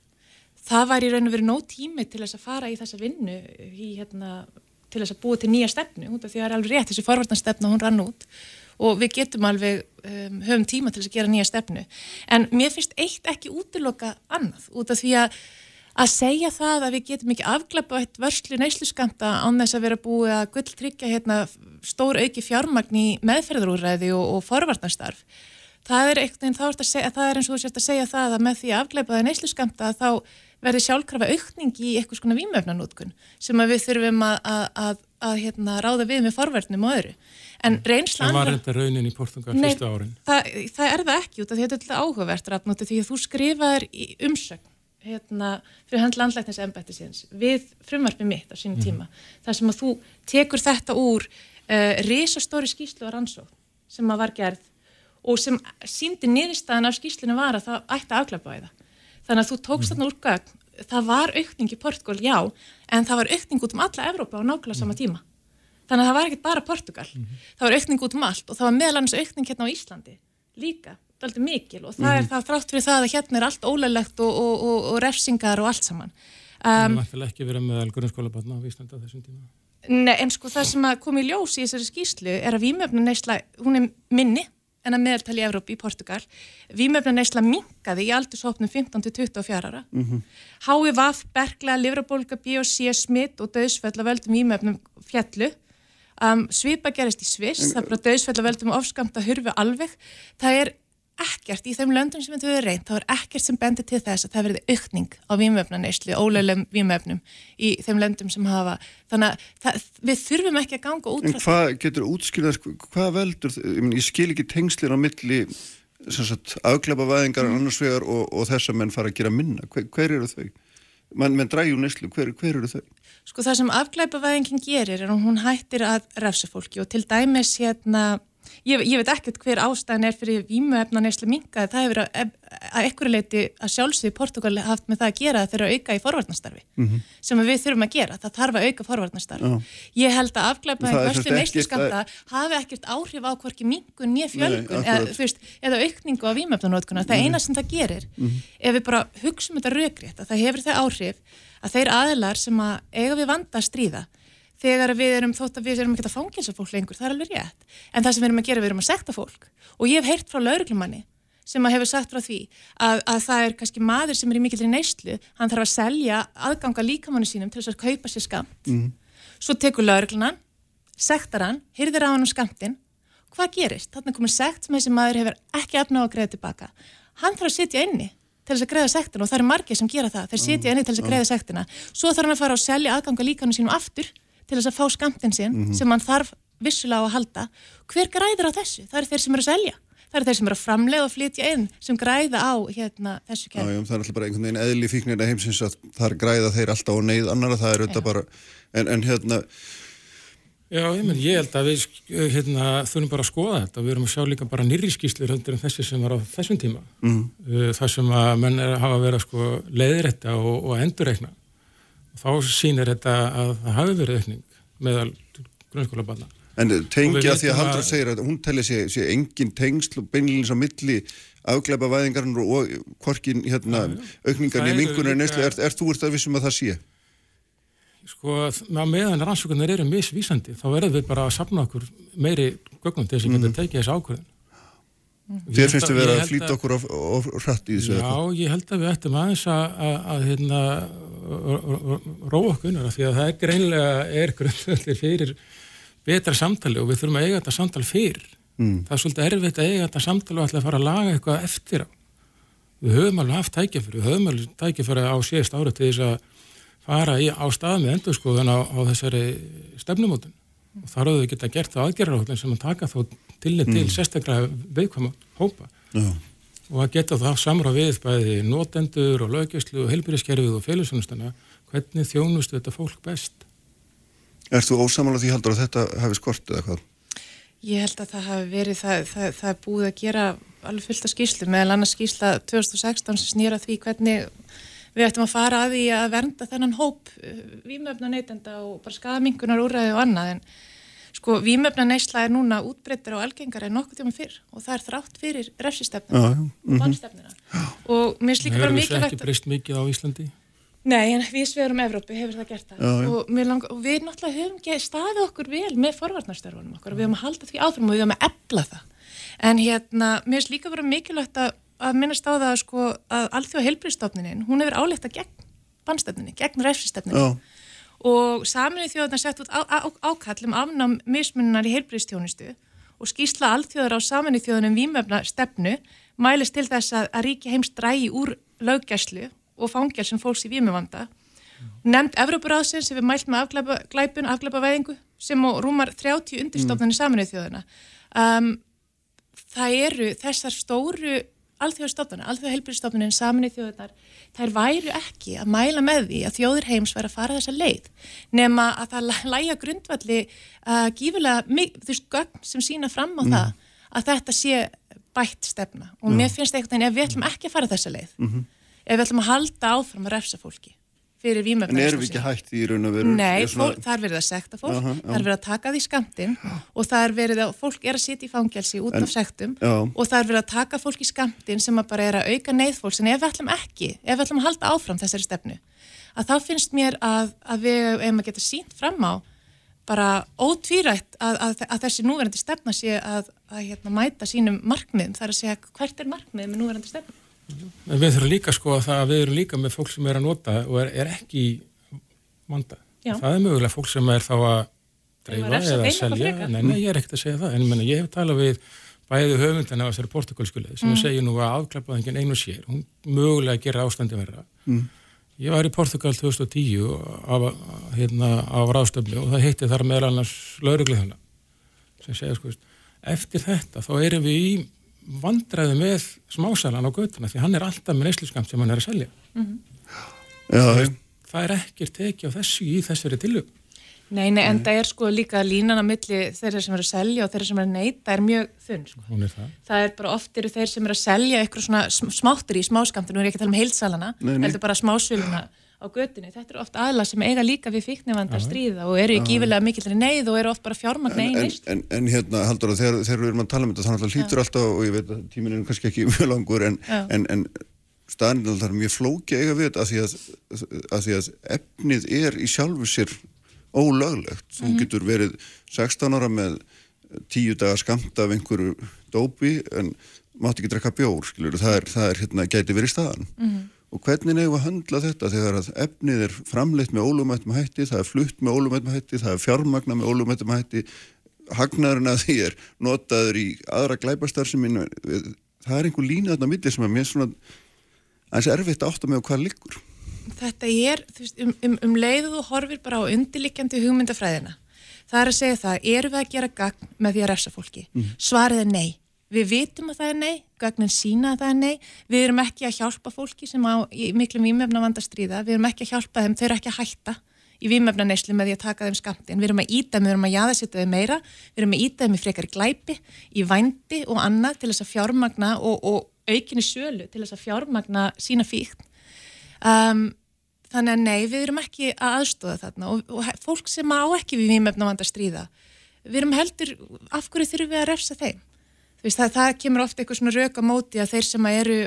Það var í raun og verið nóg tími til þess að fara í þessa vinnu í, hérna, til þess að búa til nýja stefnu, því að það er alveg rétt, þessi forvarnastefna, hún rann út og við getum alveg, um, höfum tíma til að gera nýja stefnu. En mér finnst eitt ekki útiloka annað, út af því að að segja það að við getum ekki afglepa eitt vörslu neysluskamta án þess að vera búið að gull tryggja hérna, stór auki fjármagn í meðferðarúræði og, og forvarnarstarf það er segja, það er eins og þú sérst að segja það að með því að afgleipa það neyslu skamta þá verði sjálfkrafa aukning í eitthvað svona výmöfnanótkun sem við þurfum að, að, að hérna, ráða við með forverðnum og öðru. En reynsla Það var reynda raunin í Portugal Nei, fyrstu árin. það, það er það ekki út af því að þetta er alltaf áhugavert rafnóti því að þú skrifaðir í umsögn hérna, fyrir hönd landlæknins embætti síðans við frumvarfi mitt á sínum tíma þar sem að þú tekur þetta úr uh, risastóri skýslu og rannsókn sem að var gerð og sem síndi nýristæðan af skýslinu var að það ætti að afglæpa í það þannig að þú tókst þarna úr gögn. Það var aukning í Portugal, já en það var aukning út um alla Evrópa á nákvæmlega sama tíma þannig að það var ekkert bara Portugal það var aukning út um allt og það var meðal annars aukning hérna á Íslandi líka, daldi mikil og það er það þrátt fyrir það að hérna er allt ólælegt og, og, og, og refsingar og allt saman Það um, var ekki verið meðal grunnskólabarna á Íslanda á þessum tíma. Nei, en sko það sem að kom í ljós í þessari skýslu er að vímöfna neysla, hún er minni en að meðaltali í Evrópi í Portugal. Vímöfna neysla minkaði í aldurshopnum 15-24 ára. Mm -hmm. HIVAF, bergla, livrabólga, BOC, smitt og döðsfell að völdum vímöfnum fjallu. Um, svipa gerist í Sviss, það er bara döðsfell að völdum ofskamt að hurfi alveg. Það er ekkert í þeim löndum sem þetta verður reynd, þá er ekkert sem bendir til þess að það verði aukning á vímöfnaneyslu, óleilegum vímöfnum í þeim löndum sem hafa, þannig að það, við þurfum ekki að ganga út En hvað getur útskýrðast, hvað veldur, ég, meni, ég skil ekki tengslinn á milli afglepa væðingar Mm. annars vegar og, og þess að menn fara að gera minna, hver, hver eru þau? Man, menn dræju neyslu, hver, hver eru þau? Sko það sem afglæpavæðingin gerir er að hún hættir að refsa fólki og til dæmis hérna, ég, ég veit ekkert hver ástæðan er fyrir vímuefna neyslu minkaði, það hefur að, að ekkur leiti að sjálfsögðu Portugal haft með það að gera þegar að auka í forvarnastarfi Mhm. sem að við þurfum að gera, það þarf að auka forvarnastarfi. Já. Ég held að Það afglæpavæðing er vörslu sem sagt neyslu ekkert skamta hafi ekkert áhrif á hvorki mingun nýja fjölgun Nei, eða, veist, eða aukningu á vímuefnanótkuna. Það Mhm. eina sem það gerir Mhm. ef við bara hugsaum þetta raugrétt að það hefur þau áhrif að þeir aðilar sem að eiga við vanda að stríða þegar við erum þótt að við erum ekki að fangilsa fólk lengur, það er alveg rétt. En það sem við erum að gera, við erum að sekta fólk. Og ég hef heyrt frá lauruglumanni sem að hefur sagt frá því að, að það er kannski maður sem er í mikillir neyslu hann þarf að selja aðganga líkamannu sínum til þess að kaupa sér skamt Mhm. svo tekur lauruglunan sektar hann, hyrðir á hann um skamtin hvað gerist? Þannig komið sekt sem þessi maður hefur ekki efna á að greiða tilbaka hann þarf að sitja inni til þess að greiða sektina og það eru margir sem gera það, þeir sitja inni til þess að greiða sektina. Svo þarf hann að fara og selja aðganga líkanu sínum aftur til þess að fá skamtin sinn Mhm. sem hann þarf vissulega að halda. Hver græður á þessu? Það eru þeir sem eru að selja. Það eru þeir sem eru að framlega og flytja inn sem græða á hérna, þessu já, það er alltaf bara einhvern veginn eðli fíknirna heimsins að þar græða þeir alltaf á neyð annara, það er en, en hérna, Já, ég, menn, ég held að við sk- hérna, þurfum bara að skoða þetta. Við erum að sjá líka bara nýri skýslur heldur en þessi sem var á þessum tíma. Mhm. Uh, Það sem að menn er að hafa verið að sko, leiðrætta og, og endurreikna. Þá sýnir þetta að það hafi verið aukning meðal grunnskóla barna. en Og tengja því að Haldur segir að hún telli sé, sé engin tengsl og beinlýnins á milli afgleipa væðingarinn og hvorkin hérna, aukningarni Það í líka- neyslu, er, er þú ert að vissum að það sé? Sko, að meðan rannsóknir eru misvísandi, þá verðum við bara að sapna okkur meiri gögnum til þess að geta tekið þessu ákvörðin. Þér finnst þið vera að flýta okkur of, of hratt í þessu? Já, hvað? ég held að við ættum aðeins að, að, að hérna, róa okkur unnur því að það er greinlega er grundvöldir fyrir betra samtali og við þurfum að eiga þetta samtal fyrir. Mm. Það er svolítið erfitt að eiga þetta samtal og ætla að fara að laga eitthvað eftir á. Við höfum alveg haft tækjafyrir, við höfum alveg tækjafyrir á síðast ára til þess að fara í, á stað með endurskoðun á, á þessari stefnumótun. Og þar höfum við geta gert það aðgerðaráttin sem að taka þó tillit til Mm. sérstaklega viðkvæma hópa Já. og að geta þá samra við bæði notendur og löggjæslu og heilbyrðiskerfið og félagsfjónustana hvernig þjónustu þetta fólk best Ert þú ósamála því Haldur að þetta hafi skort eða hvað? Ég held að það hafi verið, það, það, það er búið að gera alveg fullt af skýslu, meðal annars skýsla 2016 sem snýra því hvernig við ættum að fara að því að vernda þennan hóp výmöfna neytenda og bara skadamingunar úræði og annað en sko výmöfna neysla er núna útbreyttir og algengar en nokkuð tíma fyrr og það er þrátt fyrir Já, refsistefnuna já, og mhm. bannstefnuna og mér líka bara Hefur þessu mikilvægt ekki breyst mikið á Íslandi? Nei, en við sverum Evrópi hefur það gert það Já, já. og, mér lang, og við náttúrulega höfum staðið okkur vel með forvarnarstörfunum okkur og við höfum að halda því áfram og við höfum að ebla það en hérna, mér finnst líka vera mikilvægt að, að minnast á það sko, að alþjóða heilbristofninin, hún hefur álegt að gegn bannstefninni, gegn refsistefninni og saminuð þjóðarnar sett út á, á, ákall um afnám mismunnar í heilbristjónustu og skýrsla alþjóðar á saminu þjóðunum výmöfna stefnu mælist til þess að, að ríki heims drægi úr löggæslu og fangjálsum fólks í výmöfanda. Nefnd Evrópuráðsins sem við mælt með afglæpa, glæpun, afglæpavæðingu sem rúmar 30 undirstofnarnir saminu þjóðuna. Um, það eru þessar stóru alþjóðstofnarnir, alþjóðhelbriðstofnarnir saminu þjóðunar, þær væru ekki að mæla með því að þjóður heims væri að fara þessa leið nema að það læja grundvalli uh, gífilega þú veist, gögn sem sína fram á það að þetta sé bætt stefna. Og mér finnst eitthvað en ef við ætlum ekki að fara þessa leið ef við ætlum að halda áfram að refsa fólki fyrir En vímöfna erum við ekki hægt í raun og veru? Nei, svona- fólk, það er verið að sekta fólk, Aha, það er verið að taka því skamtinn og það er verið að fólk er að sitja í fangelsi út En- af sektum Já. og það er verið að taka fólk í skamtinn sem að bara er að auka neyð fólks en ef við ætlum ekki, ef við ætlum að halda áfram þessari stefnu, að þá finnst mér að, að við hefum að geta sínt fram á bara ótvírætt að, að, að þessi núverandi stefna sé að, að hérna, mæta sínum markmiðum, það er að segja hvert er markmiðum með núverandi stefna. En við þurfum líka sko að það að við erum líka með fólk sem er að nota og er, er ekki í vanda. Já. Það er mögulega fólk sem er þá að dreifa eða að selja. Nei, nei, ég er ekkert að segja það. En ég, menna, ég hef talað við bæði höfundan af þessari portugalskuleið sem Mm. segir nú að afklapaðingin einu sér. Hún mögulega gerir ástandi verra. Mm. Ég var í Portugal 2010 af, hérna, af ráðstöfni og það heitti þar meðal annars lauruglið sem segja sko, eftir þetta þá erum við í vandræði með smásalan á götuna því hann er alltaf með neysluskamt sem hann er að selja. Já, Það er ekkert tekið á þessu í þessari tilög. Nei, nei, en það er sko líka línan á milli þeirra sem eru að selja og þeirra sem eru að neyta er mjög þunn, sko. Hún er það. Það er bara oft eru þeir sem eru að selja eitthvað svona sm- smáttur í smáskamtinu, nú er ekki að tala um heilsalana, heldur bara smásöluna á götunni. Þetta eru oft aðla sem eiga líka við fíknivanda að stríða og eru í gífilega mikillri neyð og eru oft bara fjármagn en, einn en, en, en hérna, Halldóra, þegar, þegar við erum að tala um þetta þannig að hlýtur alltaf, og ég veit að tíminn er kannski ekki <laughs> mjög langur, en, en, en staðan er alltaf mjög flóki að eiga við þetta að því að, að því að efnið er í sjálfu sér ólöglegt. Þú Mhm. getur verið 16 ára með tíu daga skamt af einhverju dópi en mátt ekki drekka bjór, skilur, það er, það er hérna, gæti verið staðan. Mhm. Og hvernig nefnum að höndla þetta þegar að efnið er framleitt með ólumættum hætti, það er flutt með ólumættum hætti, það er fjármagna með ólumættum hætti, hagnaðurinn að því er notaður í aðra glæpastar sem minn, það er einhver lína þarna á milli sem er mér svona aðeins erfitt að átta með hvað liggur. þetta er, veist, um, um, um leiðu þú horfir bara á undirlikjandi hugmyndafræðina. Það er að segja það, erum við að gera gagn með því að refsa fólki? Svarið er nei. Við vitum að það er nei, gagnin sína að það er nei, við erum ekki að hjálpa fólki sem á miklum vímefna vanda stríða, við erum ekki að hjálpa þeim, þau eru ekki að hætta í vímefna neyslu með því að taka þeim skamtin, við erum að íta þeim, við erum að jaðasetja þeim meira, við erum að íta þeim í frekar glæpi, í vændi og annað til þess að fjármagna og, og aukinni sölu til þess að fjármagna sína fíkn. Um, þannig að nei, við erum ekki að aðstóða þarna og, og fólk sem á ekki við vímefna vanda stríða við erum heldur, af hverju þurfum við að refsa þeim veist, það, það kemur ofta eitthvað svona rauk á móti að þeir sem að eru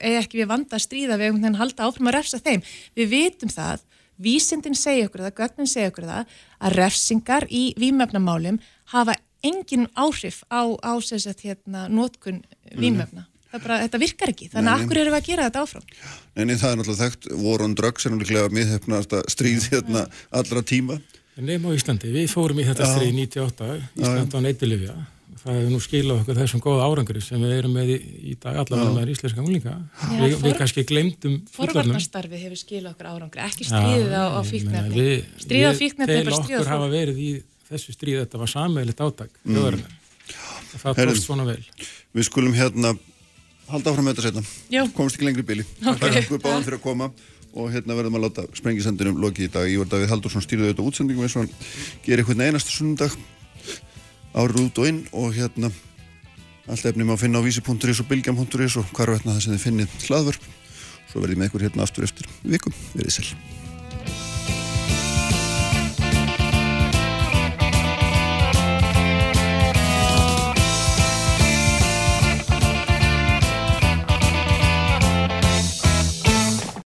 eiga ekki við vanda að stríða við einhvern veginn halda áfram að refsa þeim. Við vitum það, vísindin segja okkur það, gögnin segja okkur það að refsingar í vímefnamálum hafa engin áhrif á, á sem sagt, hérna, nótkun vímefna það bara, þetta virkar ekki, þannig Nei, að akkur erum við að gera þetta áfram? En það er náttúrulega þekkt, War on Drugs er náttúrulega miðhefnasta stríð hérna allra tíma. Nefn á Íslandi, við fórum í þetta stríð 98, Ísland á neytilifja. Það hefur nú skilað okkur þessum góða árangri sem við erum með í, í dag allavega með íslenska unglinga. Við, við for- kannski glemdum fullorðnum. forvarnastarfi hefur skilað okkur árangri, ekki stríðið á, á fíknefni við- stríð á við fíknefni er bara stríð á okkur hafa fólk verið í þessu stríð, þetta var sammeðilegt átak Mm. það tókst svona vel. Við skulum hérna halda áfram með þetta setna. Komst ekki lengri bíli. Ok. Takk okkur báðan fyrir að koma og hérna verðum að láta sprengisendinum lokið í dag. Ég var Davíð Haldursson stýrði auðvitað útsendingum eins og hann gerir eitthvað einasta sunnundag árið út og inn og hérna allt efni má finna á vísi.is og bylgjam.is og hvar veitna það sem þið finnið hlaðvörp. Svo verðum við ykkur hérna aftur eftir vikum. Verðið sæl.